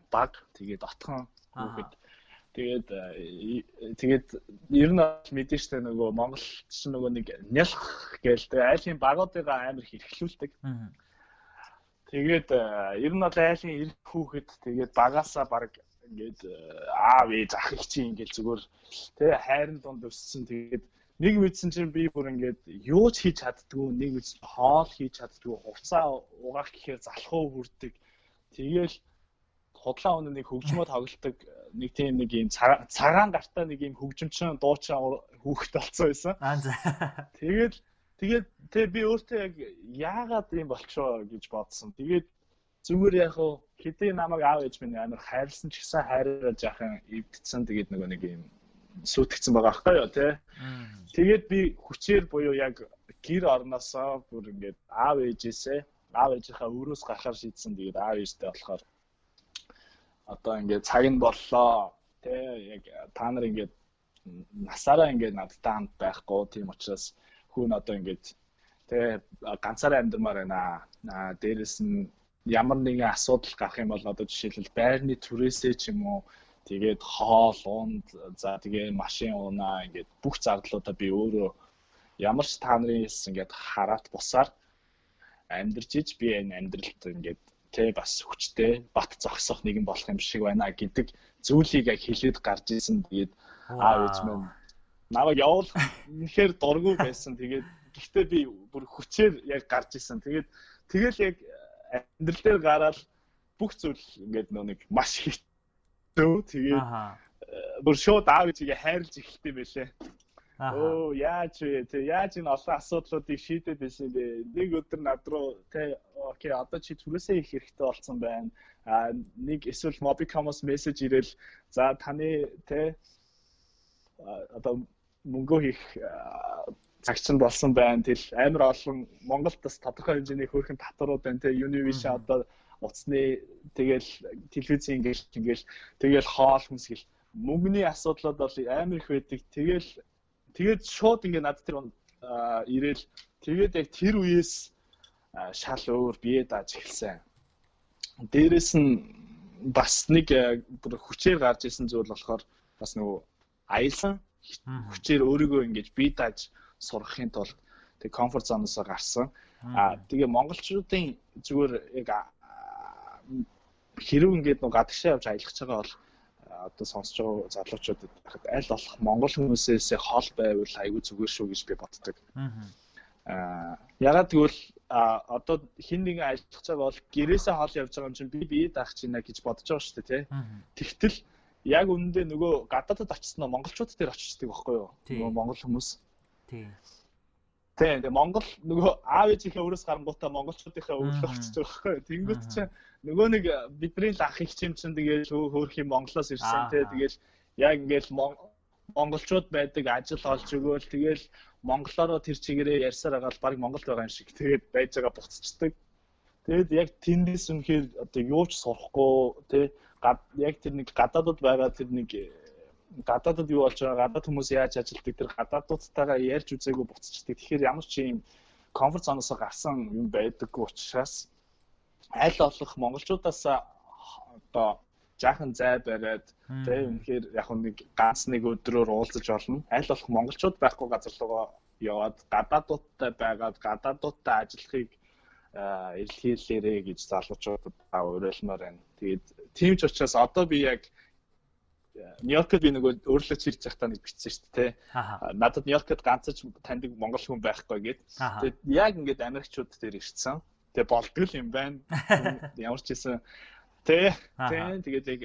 баг тэгээд отхон хүүхэд. Тэгээд тэгээд ер нь мэдэн штэ нөгөө Монголч нөгөө нэг нялх гээл тэгээд айлын багуудыгаа амар хэрэглүүлдэг. Тэгээд ер нь бол айлын эрх хүүхэд тэгээд багаасаа баг ингээд аав ээж ах их чинь ингээд зүгээр тэгээ хайрын донд өссөн. Тэгээд нэг мэдсэн чинь би бүр ингээд юу ч хийж чаддгүй нэг мэдсэн хоол хийж чаддгүй хувцаа угаах гэхээр залхуу хүрдэг. Тэгээл худлаа өнө нэг хөгжмөө тоглолдог нэг тийм нэг юм цагаан гартаа нэг юм хөгжимчин дуучин хүүхэд болсон байсан. Тэгээд тэгээд тэг би өөртөө яг яагаад юм болчихоо гэж бодсон. Тэгээд зүгээр яг хуу хэдий намайг аав ээж минь амар хайрлсан ч гэсэн хайраа жаахан эвдсэн тэгээд нөгөө нэг юм сүйтгэцсэн байгаа байхгүй юу те. Тэгээд би хүчээр буюу яг гэр орносоо бүр ингээд аав ээжээсээ аав ээжийнхаа өрөөс гарахаар шийдсэн. Тэгээд аав ээжтэй болохоор одоо ингээд цаг нь боллоо. Тэ яг та нар ингээд насаараа ингээд надтай хамт байхгүй тийм учраас хүн одоо ингээд тэ ганцаараа амьдрмаар байна. Аа дээрэс нь ямар нэгэн асуудал гарах юм бол одоо жишээлбэл байрны түрээсээ ч юм уу тэгээд хоол унд за тэгээ машин уунаа ингээд бүх зардлуудаа би өөрөө ямар ч та нарын ингээд хараат бусаар амьдарч иж би энэ амьдралд ингээд тэ бас хүчтэй бат зогсох нэгэн болох юм шиг байна гэдэг зүйлийг яг хэлээд гарч исэн. Тэгээд аав ээж минь намайг явуул үнэхээр дургүй байсан. Тэгээд гэхдээ би бүр хүчээр яг гарч исэн. Тэгээд тэгэл яг амьдрал дээр гараад бүх зүйл ингээд нөө нэг маш хэцүү. Тэгээд бүр шууд аав ээжигээ хайрлж эхэлт юм байлээ. Оо яаж вэ? Тэ яаж энэ олон асуудлуудыг шийдээд байсан бэ? Нэг өдөр над руу тэ окей одоо чи түрээсээ их хэрэгтэй болсон байна. А нэг эсвэл Mobicom-оос мессеж ирэл за таны тэ одоо мөнгө хийх цагчин болсон байна. Тэл амар олон Монголд бас тодорхой хэмжээний хөөрхөн татварууд байна. Тэ Univision одоо утасны тэгэл телевизийн ингээл ингээл тэгэл хоол хүнсгэл мөнгөний асуудлууд бол амар их байдаг. Тэгэл тэгээд шууд ингээ над тэр ирээл тэгээд яг тэр үеэс шал өөр бие дааж эхэлсэн. Дээрэс нь бас нэг бүр хүчээр гарч исэн зүйл болохоор бас нөгөө аялсан хүчээр өөрийгөө ингэж бие дааж сурахын тулд тэг комфорт зоноосоо гарсан. Аа тэгээ монголчуудын зүгээр яг хэрэг ингээд нөгөө гадагшаа явж аялах байгаа бол одоо сонсож байгаа залуучуудад байхад аль болох монгол хүмүүсээс хол байвал аюу зүгээр шүү гэж би боддог. Аа ягаад гэвэл одоо хин нэгэн ажиллаж байгаа бол гэрээсээ хол явж байгаа юм чинь би бие даах чинь гэж бодож байгаа шүү дээ тий. Тэгтэл яг үнэндээ нөгөө гадаадд очсон нь монголчууд дээр очиждаг байхгүй юу? Нөгөө монгол хүмүүс. Тий. Тий, тэгээ Монгол нөгөө аав ээжийнхээ өрөөс гарангуудаа монголчуудынхаа өвлөө очиж байгаа байхгүй? Тэнгүүт чинь нөгөө нэг бидний л ах их чим чинь тэгээд хөөх юм Монголоос ирсэн тий. Тэгээл яг ингээл монголчууд байдаг ажил олж өгөөл тэгээл монголоор тэр чигээрээ ярьсаар байгаа л баг Монголд байгаа юм шиг тэгээд байж байгаа буцчихдаг. Тэгээд яг тэндээс үнэхээр одоо юу ч сурахгүй тий яг тэр нэг гадаадд байгаа тэр нэг гадаадд юу болж байгаа гадаад хүмүүс яаж ажилтдаг тэр гадаадуудтайгаа ярьж үзээгүй буцчихдаг. Тэгэхээр ямар ч юм комфорт зоноос гарсан юм байдаггүй учраас аль болох монголчуудаас одоо жаахан зай бариад тэг үнэхээр яг нэг ганц нэг өдрөөр уулзаж олно. Аль болох монголчууд байхгүй газар руугаа яваад гадаадуудтай байгаад гадаадуудтай ажиллахыг илэрхийлээрэ гэж залуучуудад уриалмаар байна. Тэгээд тийм ч учраас одоо би яг Нью-Йоркд би нөгөө өөрлөө чирж захтаа нэг бичсэн шүү дээ. Надад Нью-Йоркд ганцж таньдаг монгол хүн байхгүй гээд. Тэгээд яг ингээд Америкчууд дээр ирсэн. Тэгээ болдгол юм байна. Ямар ч Тэ. Тэ. Тэгээд яг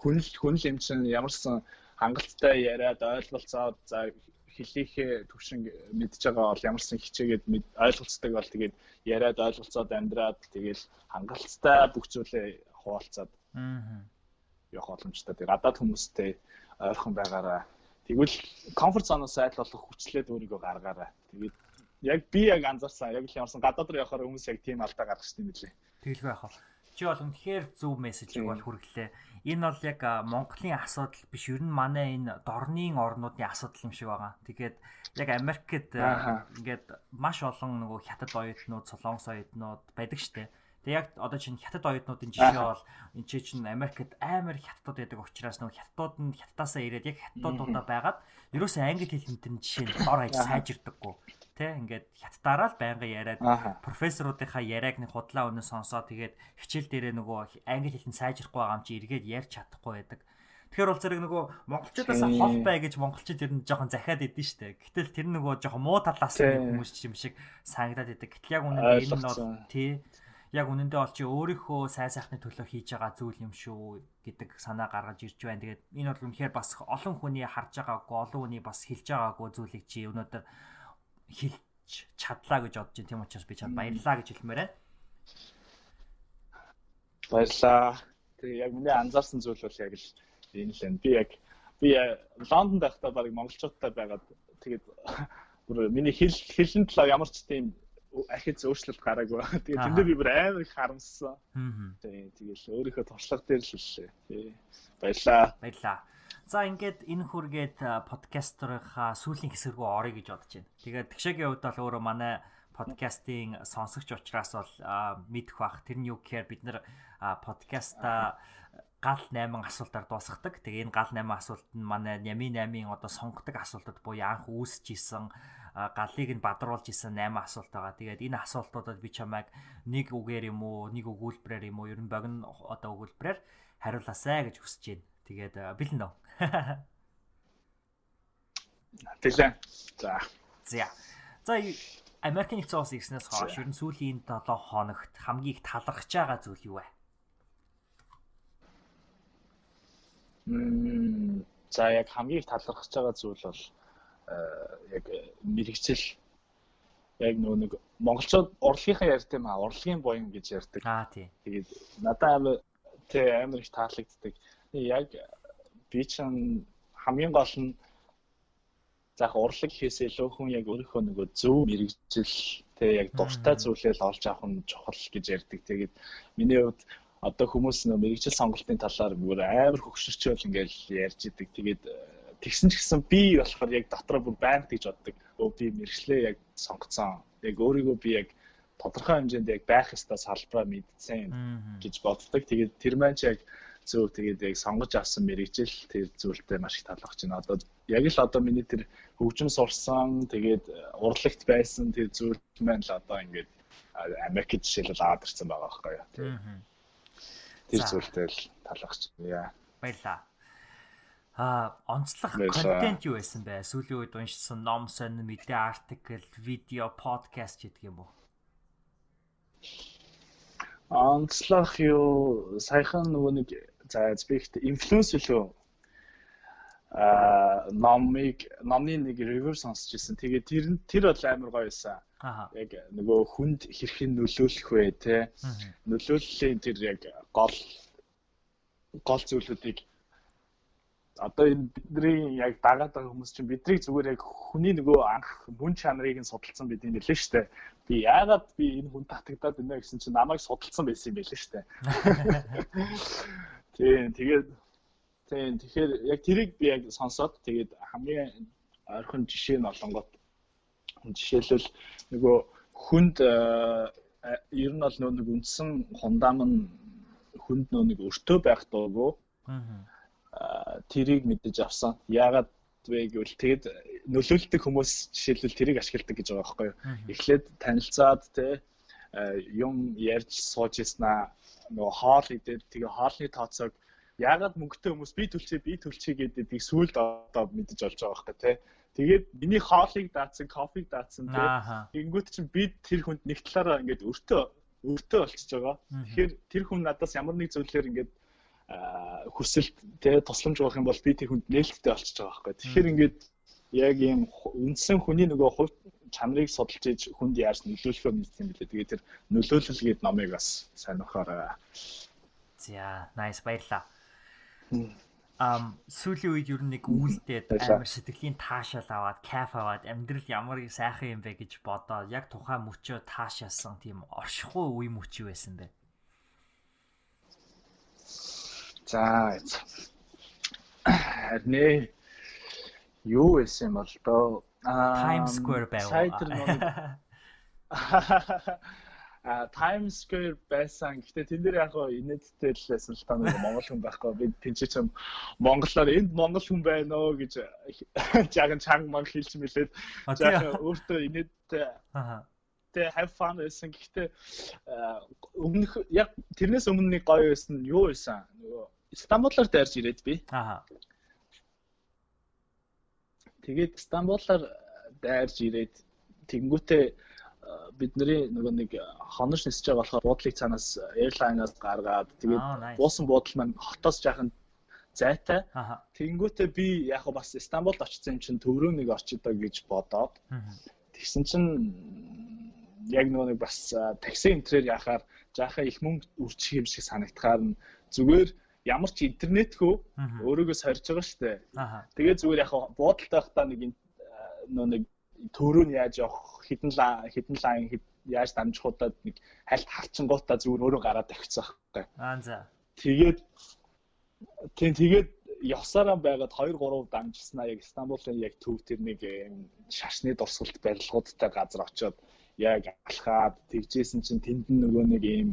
хүнл хүнл юм чинь ямар ч сан хангалттай яриад ойлголцоод за хэлийнхээ төвшин мэдж байгаа бол ямар ч сан хичээгээд ойлголцдог бол тэгээд яриад ойлголцоод амьдраад тэгээд хангалттай бүх зүйлээ хуваалцаад аа явах боломжтой. Тэгээд гадаад хүмүүстэй ойрхон байгаараа тэгвэл комфорт зоноос айл болох хүчлээд өөрийгөө гаргаарай. Тэгээд яг би яг анзаарсан яг л ямарсан гадаад руу явахаар хүмүүс яг тийм алдаа гаргах юм билээ. Тэгэлгүй яах вэ? Чи бол үнэхээр зөв мессежийг бол хүргэлээ. Энэ бол яг Монголын асуудал биш ер нь манай энэ дорны орнуудын асуудал юм шиг байгаа. Тэгээд яг Америкт ингээд маш олон нөгөө хятад оюутнууд, солонгос оюутнууд байдаг штеп. Тэг яг одоо чинь хятад оюутнуудын жишээ бол энэ чи чинь Америкт амар хятадууд байдаг учраас нөгөө хятадууд нь хятадасаа ирээд яг хятадуудаа байгаад ерөөсөө англи хэлнэд жишээ нь дор хаяж сайжирдаггүй. Тэ ингээд хятадаараа л байнга яриад профессоруудынхаа яриаг нэг худлаа өнөө сонсоод тэгээд хичээл дээрээ нөгөө англи хэлэн сайжрахгүй байгаа юм чи эргээд ярьж чадахгүй байдаг. Тэгэхээр бол зэрэг нөгөө монголчуудаас хол бай гэж монголчууд ер нь жоохон захиад идэв штэ. Гэтэл тэр нөгөө жоохон муу талаас нь хүмүүс юм шиг санагдаад идэг. Гэтэл яг үнэндээ энэ нь бол тий яг үнэндээ бол чи өөрийнхөө сайн сайхны төлөө хийж байгаа зүйл юм шүү гэдэг санаа гаргаж ирж байна. Тэгээд энэ бол үнэхээр бас олон хүний харж байгаагүй, олон хүний бас хэлж байгаагүй зүйлийг чи өнөөдөр хэлж чадлаа гэж бодож байна. Тийм учраас би чад баярлаа гэж хэлмээр байна. Баярлаа. Тэгээ яг миний анзаарсан зүйл бол яг л энэ л энэ. Би яг би Лондонд байхдаа баг монголчуудтай байгаад тэгээд бүр миний хэл хэлэн талаар ямар ч тийм ахиц өөрчлөлт гараагүй. Тэгээд тэндээ би бүр амар их харамссан. Тэгээд тэгэл өөрийнхөө туршлага дээр л хэллээ. Тий. Баярлаа. Баярлаа. За ингээд энэ хүргээд подкастерынхаа сүүлийн хэсэг рүү орё гэж бодож байна. Тэгээд тэгшээгийн хувьд бол өөрөө манай подкастын сонсогч учраас бол мэдэх бах тэрний юу гэхээр бид нэр подкаста гал 8 асуултаар дуусгадаг. Тэгээ энэ гал 8 асуулт нь манай Нями 8-ын одоо сонгодог асуултууд буюу анх үүсэж исэн галыг нь бадруулж исэн 8 асуулт байгаа. Тэгээд энэ асуултуудад би чамайг нэг үгээр юм уу, нэг өгүүлбэрээр юм уу, ер нь богино одоо өгүүлбэрээр хариулаасай гэж хүсэж байна. Тэгээд бэлэн дөө. Тэглээ. За. За. За Америкийн нэгдсэн улс ирснээс хойш ер нь сүүлийн 7 хоногт хамгийн их талархаж байгаа зүйл юу вэ? Мм за яг хамгийн их талархаж байгаа зүйл бол яг мэрэгчл яг нөгөө нэг монголчууд урлагийнхаа ярьт юм аа урлагийн боён гэж ярьдаг. Аа тий. Тэгээд надад амар тий амар их таалагддаг. Яг би чинь хамгийн гол нь заах урлаг хийсээ илүү хүн яг өөрийнхөө нөгөө зөв мэрэгжил тэг яг дуртай зүйлээ л олж авах нь чухал гэж ярьдаг. Тэгээд миний хувьд одоо хүмүүс нөө мэрэгжил сонголтын талаар бүр амар хөгшөрчөөл ингээл ярьж идэг. Тэгээд э, тэгсэн ч гэсэн би болохоор яг дотроо бүр байнга гэж боддог. Өө би мэрэгчлээ яг сонгоцсон. Яг өөрийгөө би яг тодорхой хэмжээнд яг байх ёстой салбараа мэдсэн гэж боддог. Тэгээд тэр маань ч яг зөв тэгээд яг сонгож авсан мэрэгжил тэр зүйлтэй маш их талархаж байна. Одоо яг л одоо миний тэр хөгжим сурсан тэгээд урлагт байсан тэр зүйл маань л одоо ингээд Америкт жишээлбэл аваад ирсэн байгаа байхгүй юу. Тэр зүйлтэй л талархаж байна. Баярлаа. А онцлог контент юу байсан бэ? Сүүлийн үед уншсан ном сонь, мэдээ артикл, видео, подкаст гэдэг юм уу? Онцлог юу саяхан нөгөө нэг за speak инфлюенс үлээ а номыг номны нэг review сонсч ирсэн. Тэгээд тэр тэр бол амар гоё байсан. Яг нөгөө хүнд хэрхэн нөлөөлөх вэ те. Нөлөөллийн тэр яг гол гол зүйлүүдийг одоо энэ бидний яг дагаад байгаа хүмүүс чинь биднийг зүгээр яг хүний нөгөө анх мөн чанарыг нь судалсан бид юм билээ шүү дээ. Би яагаад би энэ хүн татагдаад байна гэсэн чинь намайг судалсан байсан юм билээ шүү дээ. Тийм тэгээд тийм тэгэхээр яг тэрийг би яг сонсоод тэгээд хамгийн ойрхон жишээ нь олонгот жишээлбэл нөгөө хүнд ер нь бол нэг үндсэн хундам нь хүнд нөө нэг өртөө байх дуугүй. Аа тэрийг мэдэж авсан. Яагаад вэ гэвэл тэгэд нөлөөлдөг хүмүүс жишээлбэл тэрийг ашигладаг гэж байгаа байхгүй юу. Эхлээд танилцаад те юм ярьж сууж яснаа нөгөө хоол идээд тэгээ хоолны тооцоог яагаад мөнгөтэй хүмүүс би төлчээ би төлчээ гэдэг тийг сүулд одоо мэдэж олж байгаа байхгүй те. Тэгээд миний хоолыг даацсан, кофег даацсан те. Тэнгүүт чинь би тэр хүнд нэг талаараа ингээд өртөө өртөө болчихж байгаа. Тэгэхээр тэр хүн надаас ямар нэг зүйлээр ингээд хүсэлт тэ тусламж авах юм бол би тэр хүнд нээлттэй болчихж байгаа байхгүй. Тэгэхээр ингээд яг ийм үндсэн хүний нөгөө хувь чанарыг судалж иж хүнд яаж нөлөөлөхөө мэдсэн юм билээ. Тэгээ тэр нөлөөлөл гээд номыг бас сайн ухаараа. За, nice баярлаа. Ам сүүлийн үед ер нь нэг үүлдээд амар сэтгэлийн таашаал аваад, кайф аваад амьдрал ямар сайхан юм бэ гэж бодоод яг тухайн мөчөө таашаасан тийм оршихуй үе мөч юу байсан бэ? За харин юу байсан юм бол доо Times Square байв. Сайтер а Times Square байсан. Гэтэ тэн дээр яг инээдтэй л байсан л та нэг монгол хүн байхгүй. Би тэнцээ чам монголоор энд монгол хүн байна оо гэж жаахан чанга манг хэлж мэлээд жаахан өөртөө инээдтэй тэ have fun гэсэн. Гэхдээ өмнөх яг тэрнээс өмнө нэг гоё байсан. Юу байсан? Нөгөө Стамбулаар дайрж ирээд би. Аа. Тэгээд Стамбулаар дайрж ирээд тэгэнгүүтээ бидний нөгөө нэг хонож нисэж байгаа болохоор буудлыг цаанаас airline-аас гаргаад тэгээд буусан буудал маань хотоос жаахан зайтай. Тэгэнгүүтээ би яг бас Стамбулд очсон юм чинь төрөө нэг очиодоо гэж бодоод тэгсэн чинь яг нөгөө нэг бас такси энтрээр яхаар жаахан их мөнгө үрчих юм шиг санагдахаар нь зүгээр ямар ч интернетгүй өөрийгөө сорж байгаа шүү дээ. Тэгээ зүгээр яг буудалтай байхдаа нэг нөө нэг төрөө нь яаж явах хідэн хідэн лайн яаж дамжих удаад нэг хальт харчингуудаа зүгээр өөрөө гараад тавьчихсан байхгүй. Аа за. Тэгээд тийм тэгээд явсараа байгаад 2 3 дамжснаа яг Стамбулын яг төв тэр нэг шашны дурсгалт барилгуудтай газар очиод яг алхаад тэгжсэн чинь тэнд нөгөө нэг ийм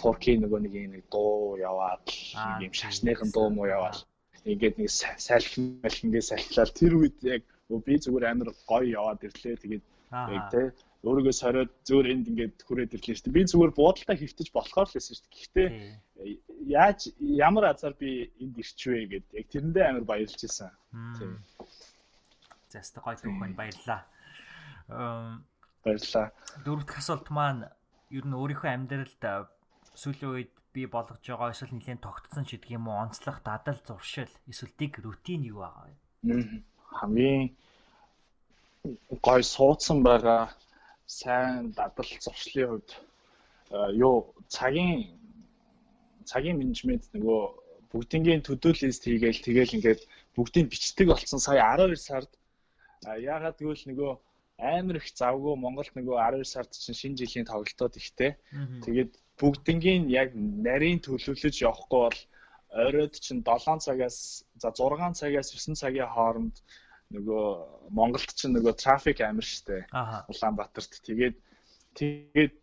туркийн нөгөө нэг нэг дуу яваад нэг юм шашныхан дуу муу яваад ингээд нэг салхин малхингээ салхилаад тэр үед яг би зүгээр амар гоё яваад ирлээ тэгээд яг тэ өөрийгөө сориод зүгээр энд ингээд хүрээд ирлээ шүү дээ. Би зүгээр буудалтай хөвтөж болохоор л байсан шүү дээ. Гэхдээ яаж ямар азар би энд ирчвэ гэд яг тэрэндээ амар баярлж байсан. Тийм. Заста гоё түүхэн баярлаа. Баярлаа. Дөрөвт асуулт маань ер нь өөрийнхөө амьдралд сүүлийн үед би болгож байгаа эсвэл нэлээд тогтцсон ч гэдэг юм уу онцлог дадал зуршил эсвэл дэг рутин юу байгаа вэ? Хамгийн гой суудсан байгаа сайн дадал зуршлын хувьд юу цагийн цагийн менежмент нөгөө бүгднгийн төдөө лист хийгээл тэгэл ингээд бүгдийг бичдэг болсон сая 12 сард яагаад гэвэл нөгөө амар их завгүй Монголд нөгөө 12 сард чинь шинэ жилийн тоглолтууд ихтэй. Тэгээд бүгднгийн яг нарийн төлөвлөж явахгүй бол оройд чинь 7 цагаас за 6 цагаас 9 цагийн хооронд нөгөө Монголд чинь нөгөө трафик амар штэ. Улаанбаатарт. Тэгээд тэгээд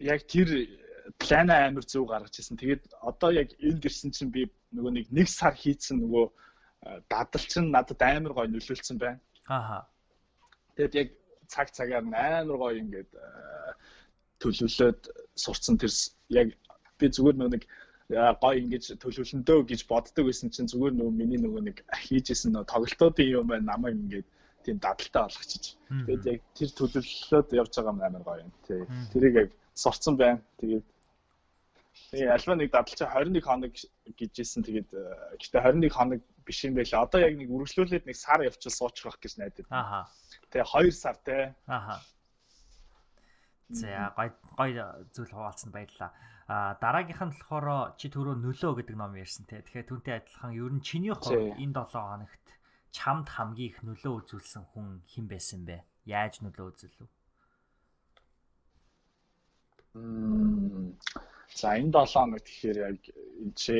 яг тэр плана амар зөв гаргаж ирсэн. Тэгээд одоо яг энд ирсэн чинь би нөгөө нэг нэг сар хийцэн нөгөө э, дадал чинь надад амар гоё нөлөөлсөн байна. Аха. Тэгэд яг цаг цагаар амар гоё ингээд э, төлөвлөөд сурцсан тэр яг би зүгээр нэг яа, гоё ингэж төлөвлөндөө гэж боддог байсан чинь зүгээр нөгөө миний нөгөө нэг хийжсэн нөгөө тоглолтуудын юм байна намайг ингээд тийм дадалтай болгочих. Тэгээд яг тэр төлөвлөлөөд явж байгаа юм амар гоё юм. Тий. Тэрийг яг сурцсан байна. Тэгээд Тэгээ альва нэг дадалч 21 хоног гэжсэн тэгээд э, гэтээ 21 хоног биш юм байла. Одоо яг нэг үргэлжлүүлээд нэг сар явчих суучих гэж найдаад. Аха. Тэгээ 2 сар те. Аха. За гой гой зүйл хуваалцсан баярлаа. А дараагийнх нь болохоор чи түрүү нөлөө гэдэг ном ярьсан те. Тэгэхээр түүнтэй адилхан ер нь чиний хувьд энэ 7 хоногт чамд хамгийн их нөлөө үзүүлсэн хүн хэн байсан бэ? Яаж нөлөө үзүүлв? За энэ 7 хоног тэгэхээр яг энэ чи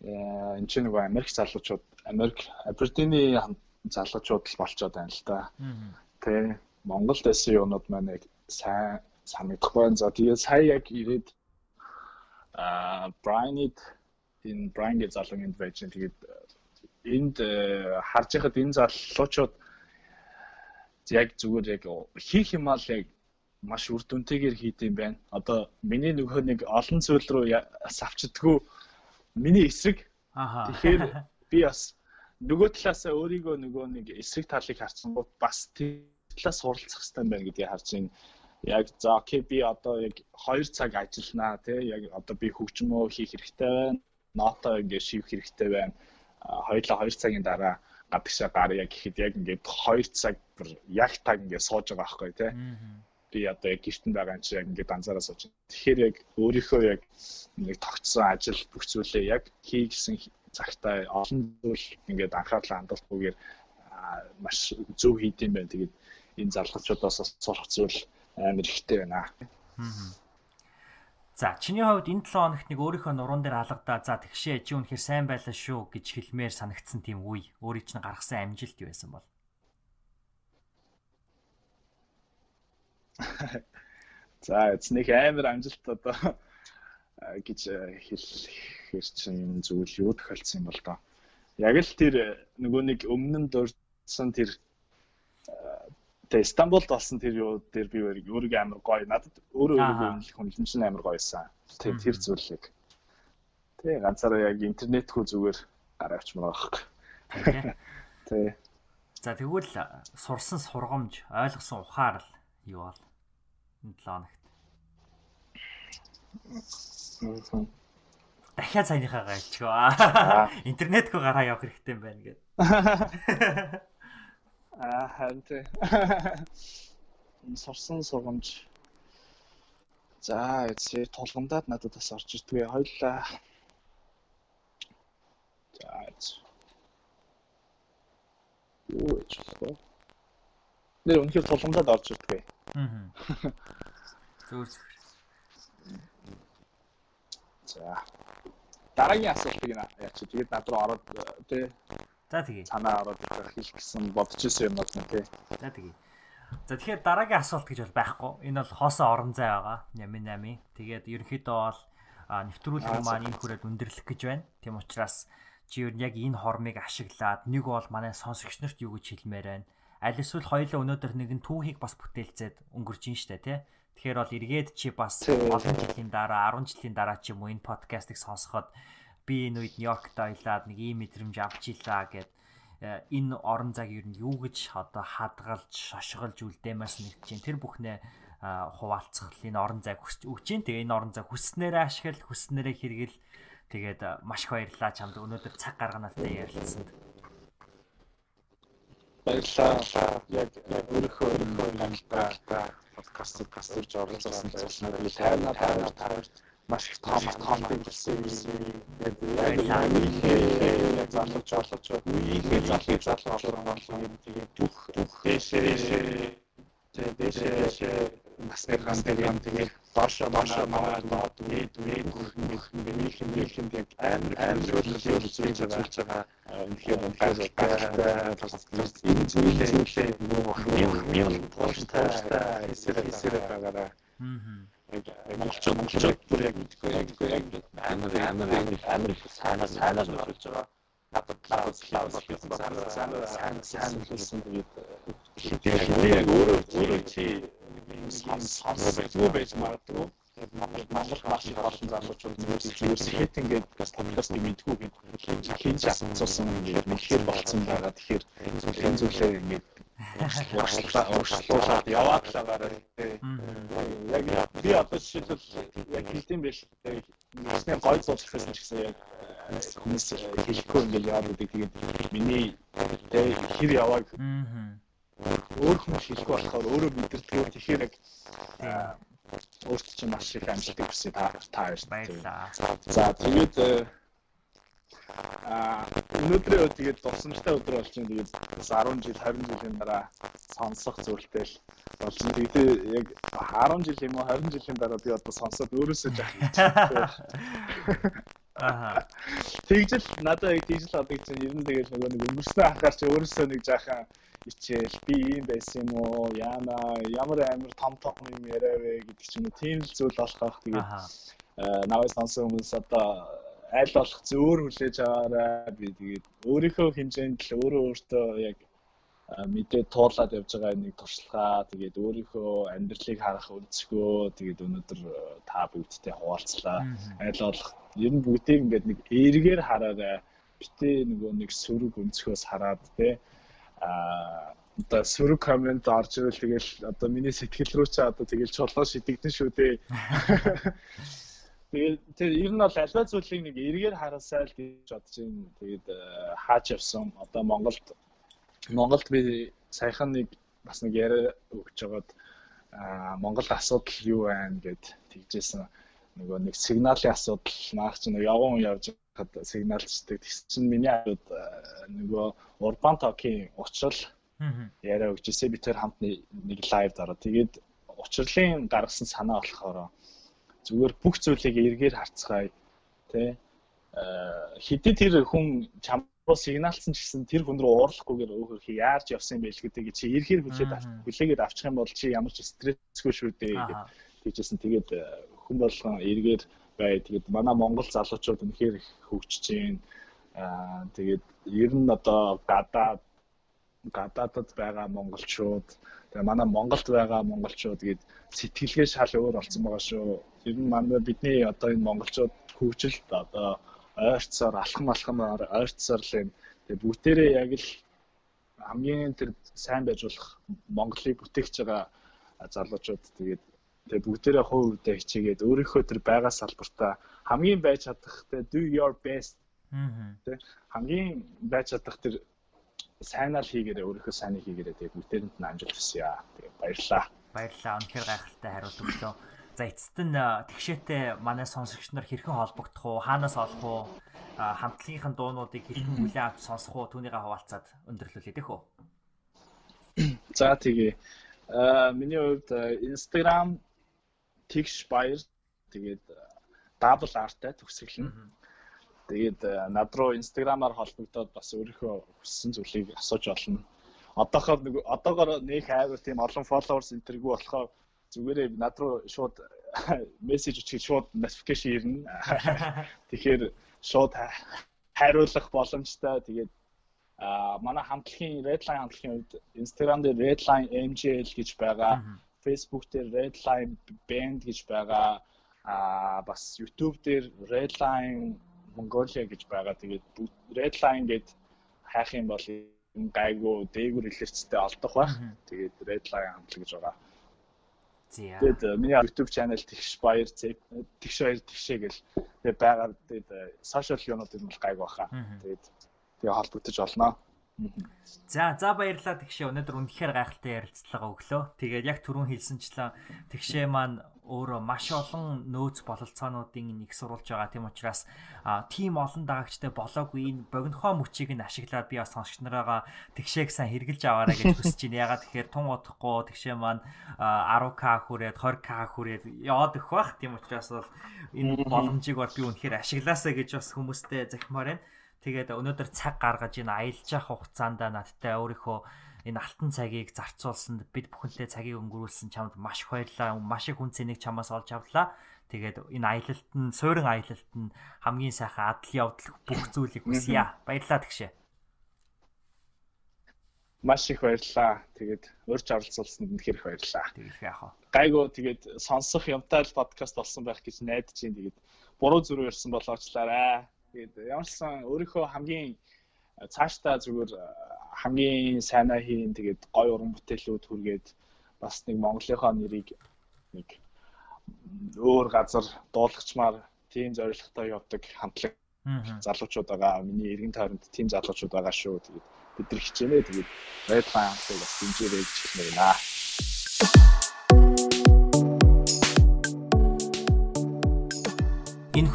яа энэ чи нөгөө Америк залуучууд Америк Абердиний хам- залуучууд л болчоод байна л да. Тэ Монголд байсан юмуд маань яг сайн санагдахгүй байна. За тэгээд сая яг ирээд аа Брайнид энэ Брайн гэж залуу энд байж байна. Тэгээд энд э, харж байхад энэ залуучууд яг зүгээр яг хийх юм аа л яг маш үр дүнтэйгээр хийд юм байна. Одоо миний нөгөө нэг олон зүйл рүү савчдаггүй миний эсрэг Аха. Тэгэхээр би бас нөгөө талаасаа өөрийгөө нөгөө нэг эсрэг талыг харсан гот бас тэр талаас суралцах хэрэгтэй байна гэдгийг харж байна. Яг за окей би одоо яг 2 цаг ажилланаа тий яг одоо би хөгжмөө хийх хэрэгтэй байна. Ноото ингээд шийвэх хэрэгтэй байна. Хоёулаа 2 цагийн дараа гадагшаа гарья гэхэд яг ингээд 2 цаг яг таг ингээд сууж байгаа байхгүй тий би одоо яг гэртэн байгаа юм чи яг ингээд анзаараа сууж. Тэгэхээр яг өөрийнхөө яг нэг тогтсон ажил бүх зүйлээ яг хий гэсэн цагтаа олон зүйл ингээд анхаарлаа хандуулахгүйгээр маш зөв хийд юм байна. Тэгээд энэ залгуучудаас бас сурах зүйл амар ихтэй байна. За чиний хувьд энэ 7 хоногт нэг өөрийнхөө нуруунд дээр алгадаа за тэгшээ чи үнэхээр сайн байлаа шүү гэж хэлмээр санагдсан тийм үе өөрийн чинь гаргасан амжилт юу байсан бол За эцнийх амар амжилт одоо гэж э, хэлэхэр чинь зүйл юу тохиолдсон юм бол доо. Яг л тэр э, нөгөө нэг өмнө нь дурдсан тэр Тэгээ Стамбулд болсон тэр юу дээр би өөр- өөрийгөө амар гоё надад өөрөө өөрийгөө үнэлэх үнэлэмж нь амар гоёсан. Тэр тэр зүйлийг. Тэгээ ганцаараа яг интернетгүй зүгээр гараа авчмаар байхгүй. Тэгээ За тэгвэл сурсан сургамж ойлгосон ухаар л юу бол энэ 7 хоногт. Дахиад саяныхаа гайлчгаа интернетгүй гараа явах хэрэгтэй юм байна гэдэг Аа харин тэ. Сурсан сургамж. За эцээ тулгамдаад надад бас орж ирдгүй хоёлаа. За эц. Юу ч болохгүй. Нэр үнэхээр тулгамдаад орж ирдгүй. Аа. Зүгээр. За. Дараагийн асуултыг наа яач. Тэгээд над руу ороод тэ За тэгье. санаа ороод хэлэх гэсэн бодож ирсэн юм байна тий. За тэгье. За тэгэхээр дараагийн асуулт гэж бол байхгүй. Энэ бол хоосон орон зай байгаа. Нами нами. Тэгээд ерөнхийдөө бол а, нэвтрүүлэг маань энэ хүрээд өндөрлөх гэж байна. Тийм учраас чи ер нь яг энэ хормыг ашиглаад нэг бол манай сонсогч нарт юу гэж хэлмээр байна. Аль эсвэл хоёулаа өнөөдөр нэгэн түүхийг бас бүтээлцээд өнгөрч ин штэ тий. Тэгэхээр бол эргээд чи бас олон жилийн дараа 10 жилийн дараа ч юм уу энэ подкастыг сонсоход би энэ үед Нью-Йоркт аялаад нэг ийм мэдрэмж авч илаа гэд э, энэ орон зайг ер нь юу гэж одоо хадгалж шошголж үлдээмээс нэгдэж чинь тэр бүхнээ хуваалцах энэ орон зайг өгч чинь тэгээ энэ орон зайг хүснээрээ ашигла хүснээрээ хэрэгэл тэгээд а, маш их баярлалаа. Чамд өнөөдөр цаг гарганаатай ярилцсанд Баярлалаа. Яг өөрийнхөө өөрийнхөө хамтдаа подкаст подкаст хийж оролцсон зүйлсээр би тайна тайна таарч маш их том том болсон юм. Яг яг яг залууч олж үеийнхээ залуу залуу олон юм тэгээд бүх бүх дэшээ тэгээд дэшээ насны хан тэгээд доош доош манай доод үе үе бүрхэн мэлхэн мэлхэн яг амар амар зөвлөл хийж байгаа. Тэгэхээр үнэхээр гайхалтай бас энэ зүйлээ зүйлээ нөө мэл пооштай эсрэг эсрэг байгаараа. Мм. Монголчууд монголчууд бүр яг мэдгүй яг яг амар амар амар сайнаа сайнаа нөхөж байгаа. Надад надад клауд хийсэн байна. Сайн сайн сайн хийсэн тэгээд хэдий яг өөрөө өөрөө чи сонсоо байж магадгүй. Монгол маш их олон залуучууд хэд ингээд бас подкаст мэдгүй гээд хийж асуусан ингээд мэхээр болцсон байгаа. Тэгэхээр энэ зүйлээ ингээд уушлаад яваад л байгаа. Яг би одоо жишээлбэл яг хэлдэм биш. Ясны гой зурчих гэсэн ч гэсэн яг хүмүүс хэлэхгүй ингээд яваад байдаг. Тэгээд миний хэр явааг өөр хүн хэлэхгүй болохоор өөрөө мэдэрдэг. Тэгэхээр яг өөртөө чинь маш их амжилт хүсье та та Баярлаа. За тэгээд аа өнөөдрөө тэгээд дурсамжтай өдөр болж байна. Тэгээд бас 10 жил 20 жилийн дараа сонсох зүйлтэй л болж байна. Тэгээд яг 10 жил юм уу 20 жилийн дараа би одоо сонсоод өөрөөсөө жах. Аа. Тэгжэл надад яг тэгжэл одоо чинь ер нь тэгээд нөгөө нэг өнгөрсөн ахаар чи өөрөөсөө нэг жаахан ичээл би ийм байсан юм уу? Яана ямар амар том том юм яриа вэ гэдэг ч юм уу тийм л зүйл болох байх. Тэгээд наваа сонсон хүмүүс одоо аль болох зөөр хүлээж аваарай би тэгээд өөрийнхөө хэмжээнд л өөрөө өөртөө яг мэдээ туулаад явж байгаа нэг туршлагаа. Тэгээд өөрийнхөө амьдралыг харах өнцгөө тэгээд өнөөдөр та бүгдтэй хуваалцлаа. Аль болох ер нь бүгдийг ингээд нэг эргээр хараарай битээ нөгөө нэг сөрөг өнцгөөс хараад те а одоо сөрөг комент орж ирэл тэгэл одоо миний сэтгэл рүү чи одоо тэгэл чулуу шидэгдэн шүү дээ. Тэгээд тэр ер нь бол альва зүйлийг нэг эргээр хараасай л гэж бодож байна. Тэгээд хаач явсан. Одоо Монголд Монголд би саяхан нэг бас нэг яриа өгч жагаад Монгол асуудал юу байна гэд тэгжсэн. Нөгөө нэг сигналын асуудал наач нэг явган явж хад сигналчдаг. Тэгс чинь миний хавьд нөгөө урбан токийн учрал яриа өгчээсээ би тэр хамт нэг лайв дараа. Тэгээд учрлын гаргасан санаа болохоор зүгээр бүх зүйлийг эргээр харцгаая тий хэдий тэр хүн чам руу сигналцсан ч гэсэн тэр хүн рүү уурлахгүйгээр өөр хий яарч явсан бэ гэдэг чи эргээр хүлээд хүлээгээд авчих юм бол чи ямар ч стрессгүй шүү дээ гэж тэгжсэн. Тэгээд хүн болгон эргээр бай. Тэгээд манай Монгол залуучууд үнэхээр их хөгжиж байна. Аа тэгээд ер нь одоо гадаад гадаадд байгаа монголчууд тэгээ манай Монголд байгаа монголчууд гээд сэтгэлгээ шал өөр болсон байгаа шүү. Ер нь манай бидний одоо энэ монголчууд хөгжилд одоо ойрцоор алхам алхамаар ойрцоор л юм. Тэгээ бүгдээрээ яг л хамгийн тэр сайн байж болох Монголыг бүтээгч байгаа залуучууд тэгээд Тэгээ бүгдээрээ хувь хувьдаа хичээгээд өөрийнхөө тэр байгаа салбартаа хамгийн байж чадах тэ do your best. Тэ хамгийн байж чадах тэр сайнаа л хийгээрээ өөрийнхөө сайныг хийгээрээ тэгээ бүгдээрэнд нь амжилт хүсье. Тэгээ баярлалаа. Баярлалаа. Үнэхээр гайхалтай хариулт өглөө. За эцэст нь тэгшээтэй манай сонсогч нар хэрхэн холбогдох уу? Хаанаас олох уу? хамтлагийнхын дуунуудыг хэрхэн хүлээн авч сонсох уу? Түүнийгээ хаваалцаад өндөрлүүлээ дэх үү? За тэгээ. Аа миний хувьд Instagram тэгш баяр тэгээд дабл артай төгсгөлнө. Тэгээд над руу инстаграмаар холбогдоод бас өөрийнхөө хүссэн зүйлийг асууж болно. Одоохоор нэг одоогоор нэг айвар тийм олон followers энтергүй болохоор зүгээрээ над руу шууд мессеж өчгөө шууд notification ирнэ. Тэгэхээр шууд хариулах боломжтой. Тэгээд а манай хамтлагийн Redline хамтлагийн хувьд Instagram дээр Redline MJL гэж байгаа. Facebook дээр Redline Band гэж байгаа. Аа бас YouTube дээр Redline Mongolia гэж байгаа. Тэгээд Redline гэд хайх юм бол гайгүй дээгүр илэрцтэй олдох байх. Тэгээд Redline хамтлаг гэж байгаа. Тэгээд миний YouTube channel тэгш баяр тэгш баяр тэгшээ гэл тэгээд байгаа. Тэгээд social юунууд юм бол гайгүй баха. Тэгээд тэгээ холбогдож олноо. За за баярлалаа тэгшээ өнөөдөр үнэхээр гайхалтай ярилцлага өглөө. Тэгээд яг түрүүн хэлсэнчлэн тэгшээ маань өөрөө маш олон нөөц бололцоонуудын нэг сурулж байгаа. Тийм учраас тим олон дагагчтай болоогүй энэ богинохоо мөчийг нь ашиглаад би бас сонсогч нараага тэгшээг сайн хэрглэж аваарай гэж хүсэж байна. Ягаад тэгэхээр тун удахгүй тэгшээ маань 10к хүрээд 20к хүрээд яваад өгөх бах. Тийм учраас бол энэ боломжийг бол би үнэхээр ашиглаасаа гэж бас хүмүүстэй захимаар байна. Тэгээд өнөөдөр цаг гаргаж энэ аялж явах хугацаанд надтай өөрийнхөө энэ алтан цагийг зарцуулсанд бид бүхэнтэй цагийг өнгөрүүлсэн чамд маш их баярлалаа. Маш их хүн цэнийг чамаас олж авлаа. Тэгээд энэ аялалт нь суурин аялалт нь хамгийн сайхан адал явдал бүх зүйлийг хүсье. Баярлалаа тэгшээ. Маш их баярлалаа. Тэгээд урьж оролцуулсанд их баярлалаа. Тэгээд яах вэ? Гайгүй тэгээд сонсох юмтай л подкаст болсон байх гэж найдаж байна. Тэгээд буруу зүрх ярьсан болоочлаарай. Тэгээд ямарсан өөрийнхөө хамгийн цаашдаа зүгээр хамгийн сайнаа хийн тэгээд гой уран бүтээлүүд хүргээд бас нэг Монголынхоо нэрийг нэг өөр газар дуулгачмаар тийм зорилготой явдаг хамтлаг залуучууд байгаа. Миний эргэн тойронд тийм залуучууд байгаа шүү. Тэгээд бид нар хичээнэ. Тэгээд Red Fire-ыг бас дэмжээрэй гэж хэлмээр байна.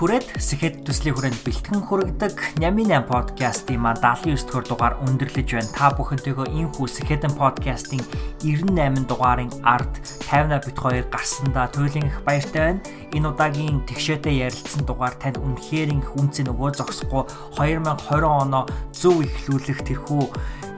Хүрээд Сэхэд төслийн хүрээнд бэлтгэн хүргэдэг Нямин 8 подкастын маань 79 дугаар дугаар өндөрлөж байна. Та бүхэнтэйгөө энэ хүү Сэхэдэн подкастын 98 дугаарын ард 50 бит 2 гарсандаа туйлын их баяртай байна. Энэ удаагийн тэгшээтэй ярилцсан дугаар танд үнэхээр их үнцэн өгөө зогсохгүй 2020 оноо зөв эхлүүлэх тэрхүү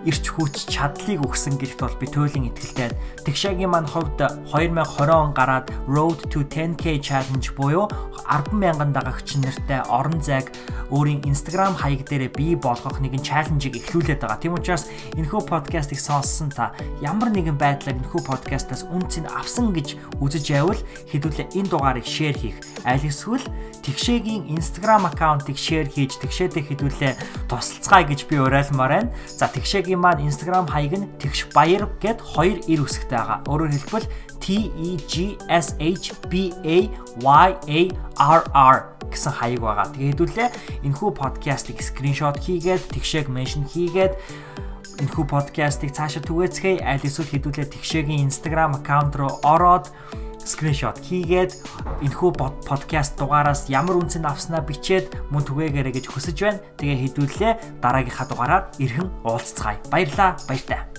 ирч хүч чадлыг өгсөн гэдэгт бол би туйлын итгэлтэй. Тэгшагийн маань хувьд 2020 он гараад Road to 10K challenge буюу 100000 дагагч нартай орон зайг өөрийн Instagram хаяг дээрээ бий болгох нэгэн чаленжийг эхлүүлээд байгаа. Тийм учраас энэхүү подкастыг сонссон та ямар нэгэн байдлаар энэхүү подкастаас үнцэн авсан гэж үзэж байвал хэдүүлээ энэ дугаарыг шеэр хийх. Аль эсвэл тэгшээгийн Instagram аккаунтыг шеэр хийж тэгшээтэй хэдүүлээ тусалцгаая гэж би уриалмаар байна. За тэгшээгийн маань Instagram хаяг нь тэгш баяр гэд хоёр эр үсгтэй байгаа. Өөрөөр хэлбэл T E G S H B A Y A R R гэсэн хаяг байгаа. Тэгээ хэдүүлээ энэхүү подкастыг скриншот хийгээд тэгшээг меншн хийгээд энэхүү подкастыг цаашаа түгээцгээе. Аль эсвэл хэдүүлээ тэгшээгийн Instagram аккаунт руу ороод скриншот хийгээд энэхүү подкаст дугаараас ямар үнцэн авснаа бичээд мөн түгээгээрэй гэж хүсэж байна. Тэгээ хэдүүлээ дараагийнхаа дугаараар эрхэн уулзцгаая. Баярлаа. Баяртай.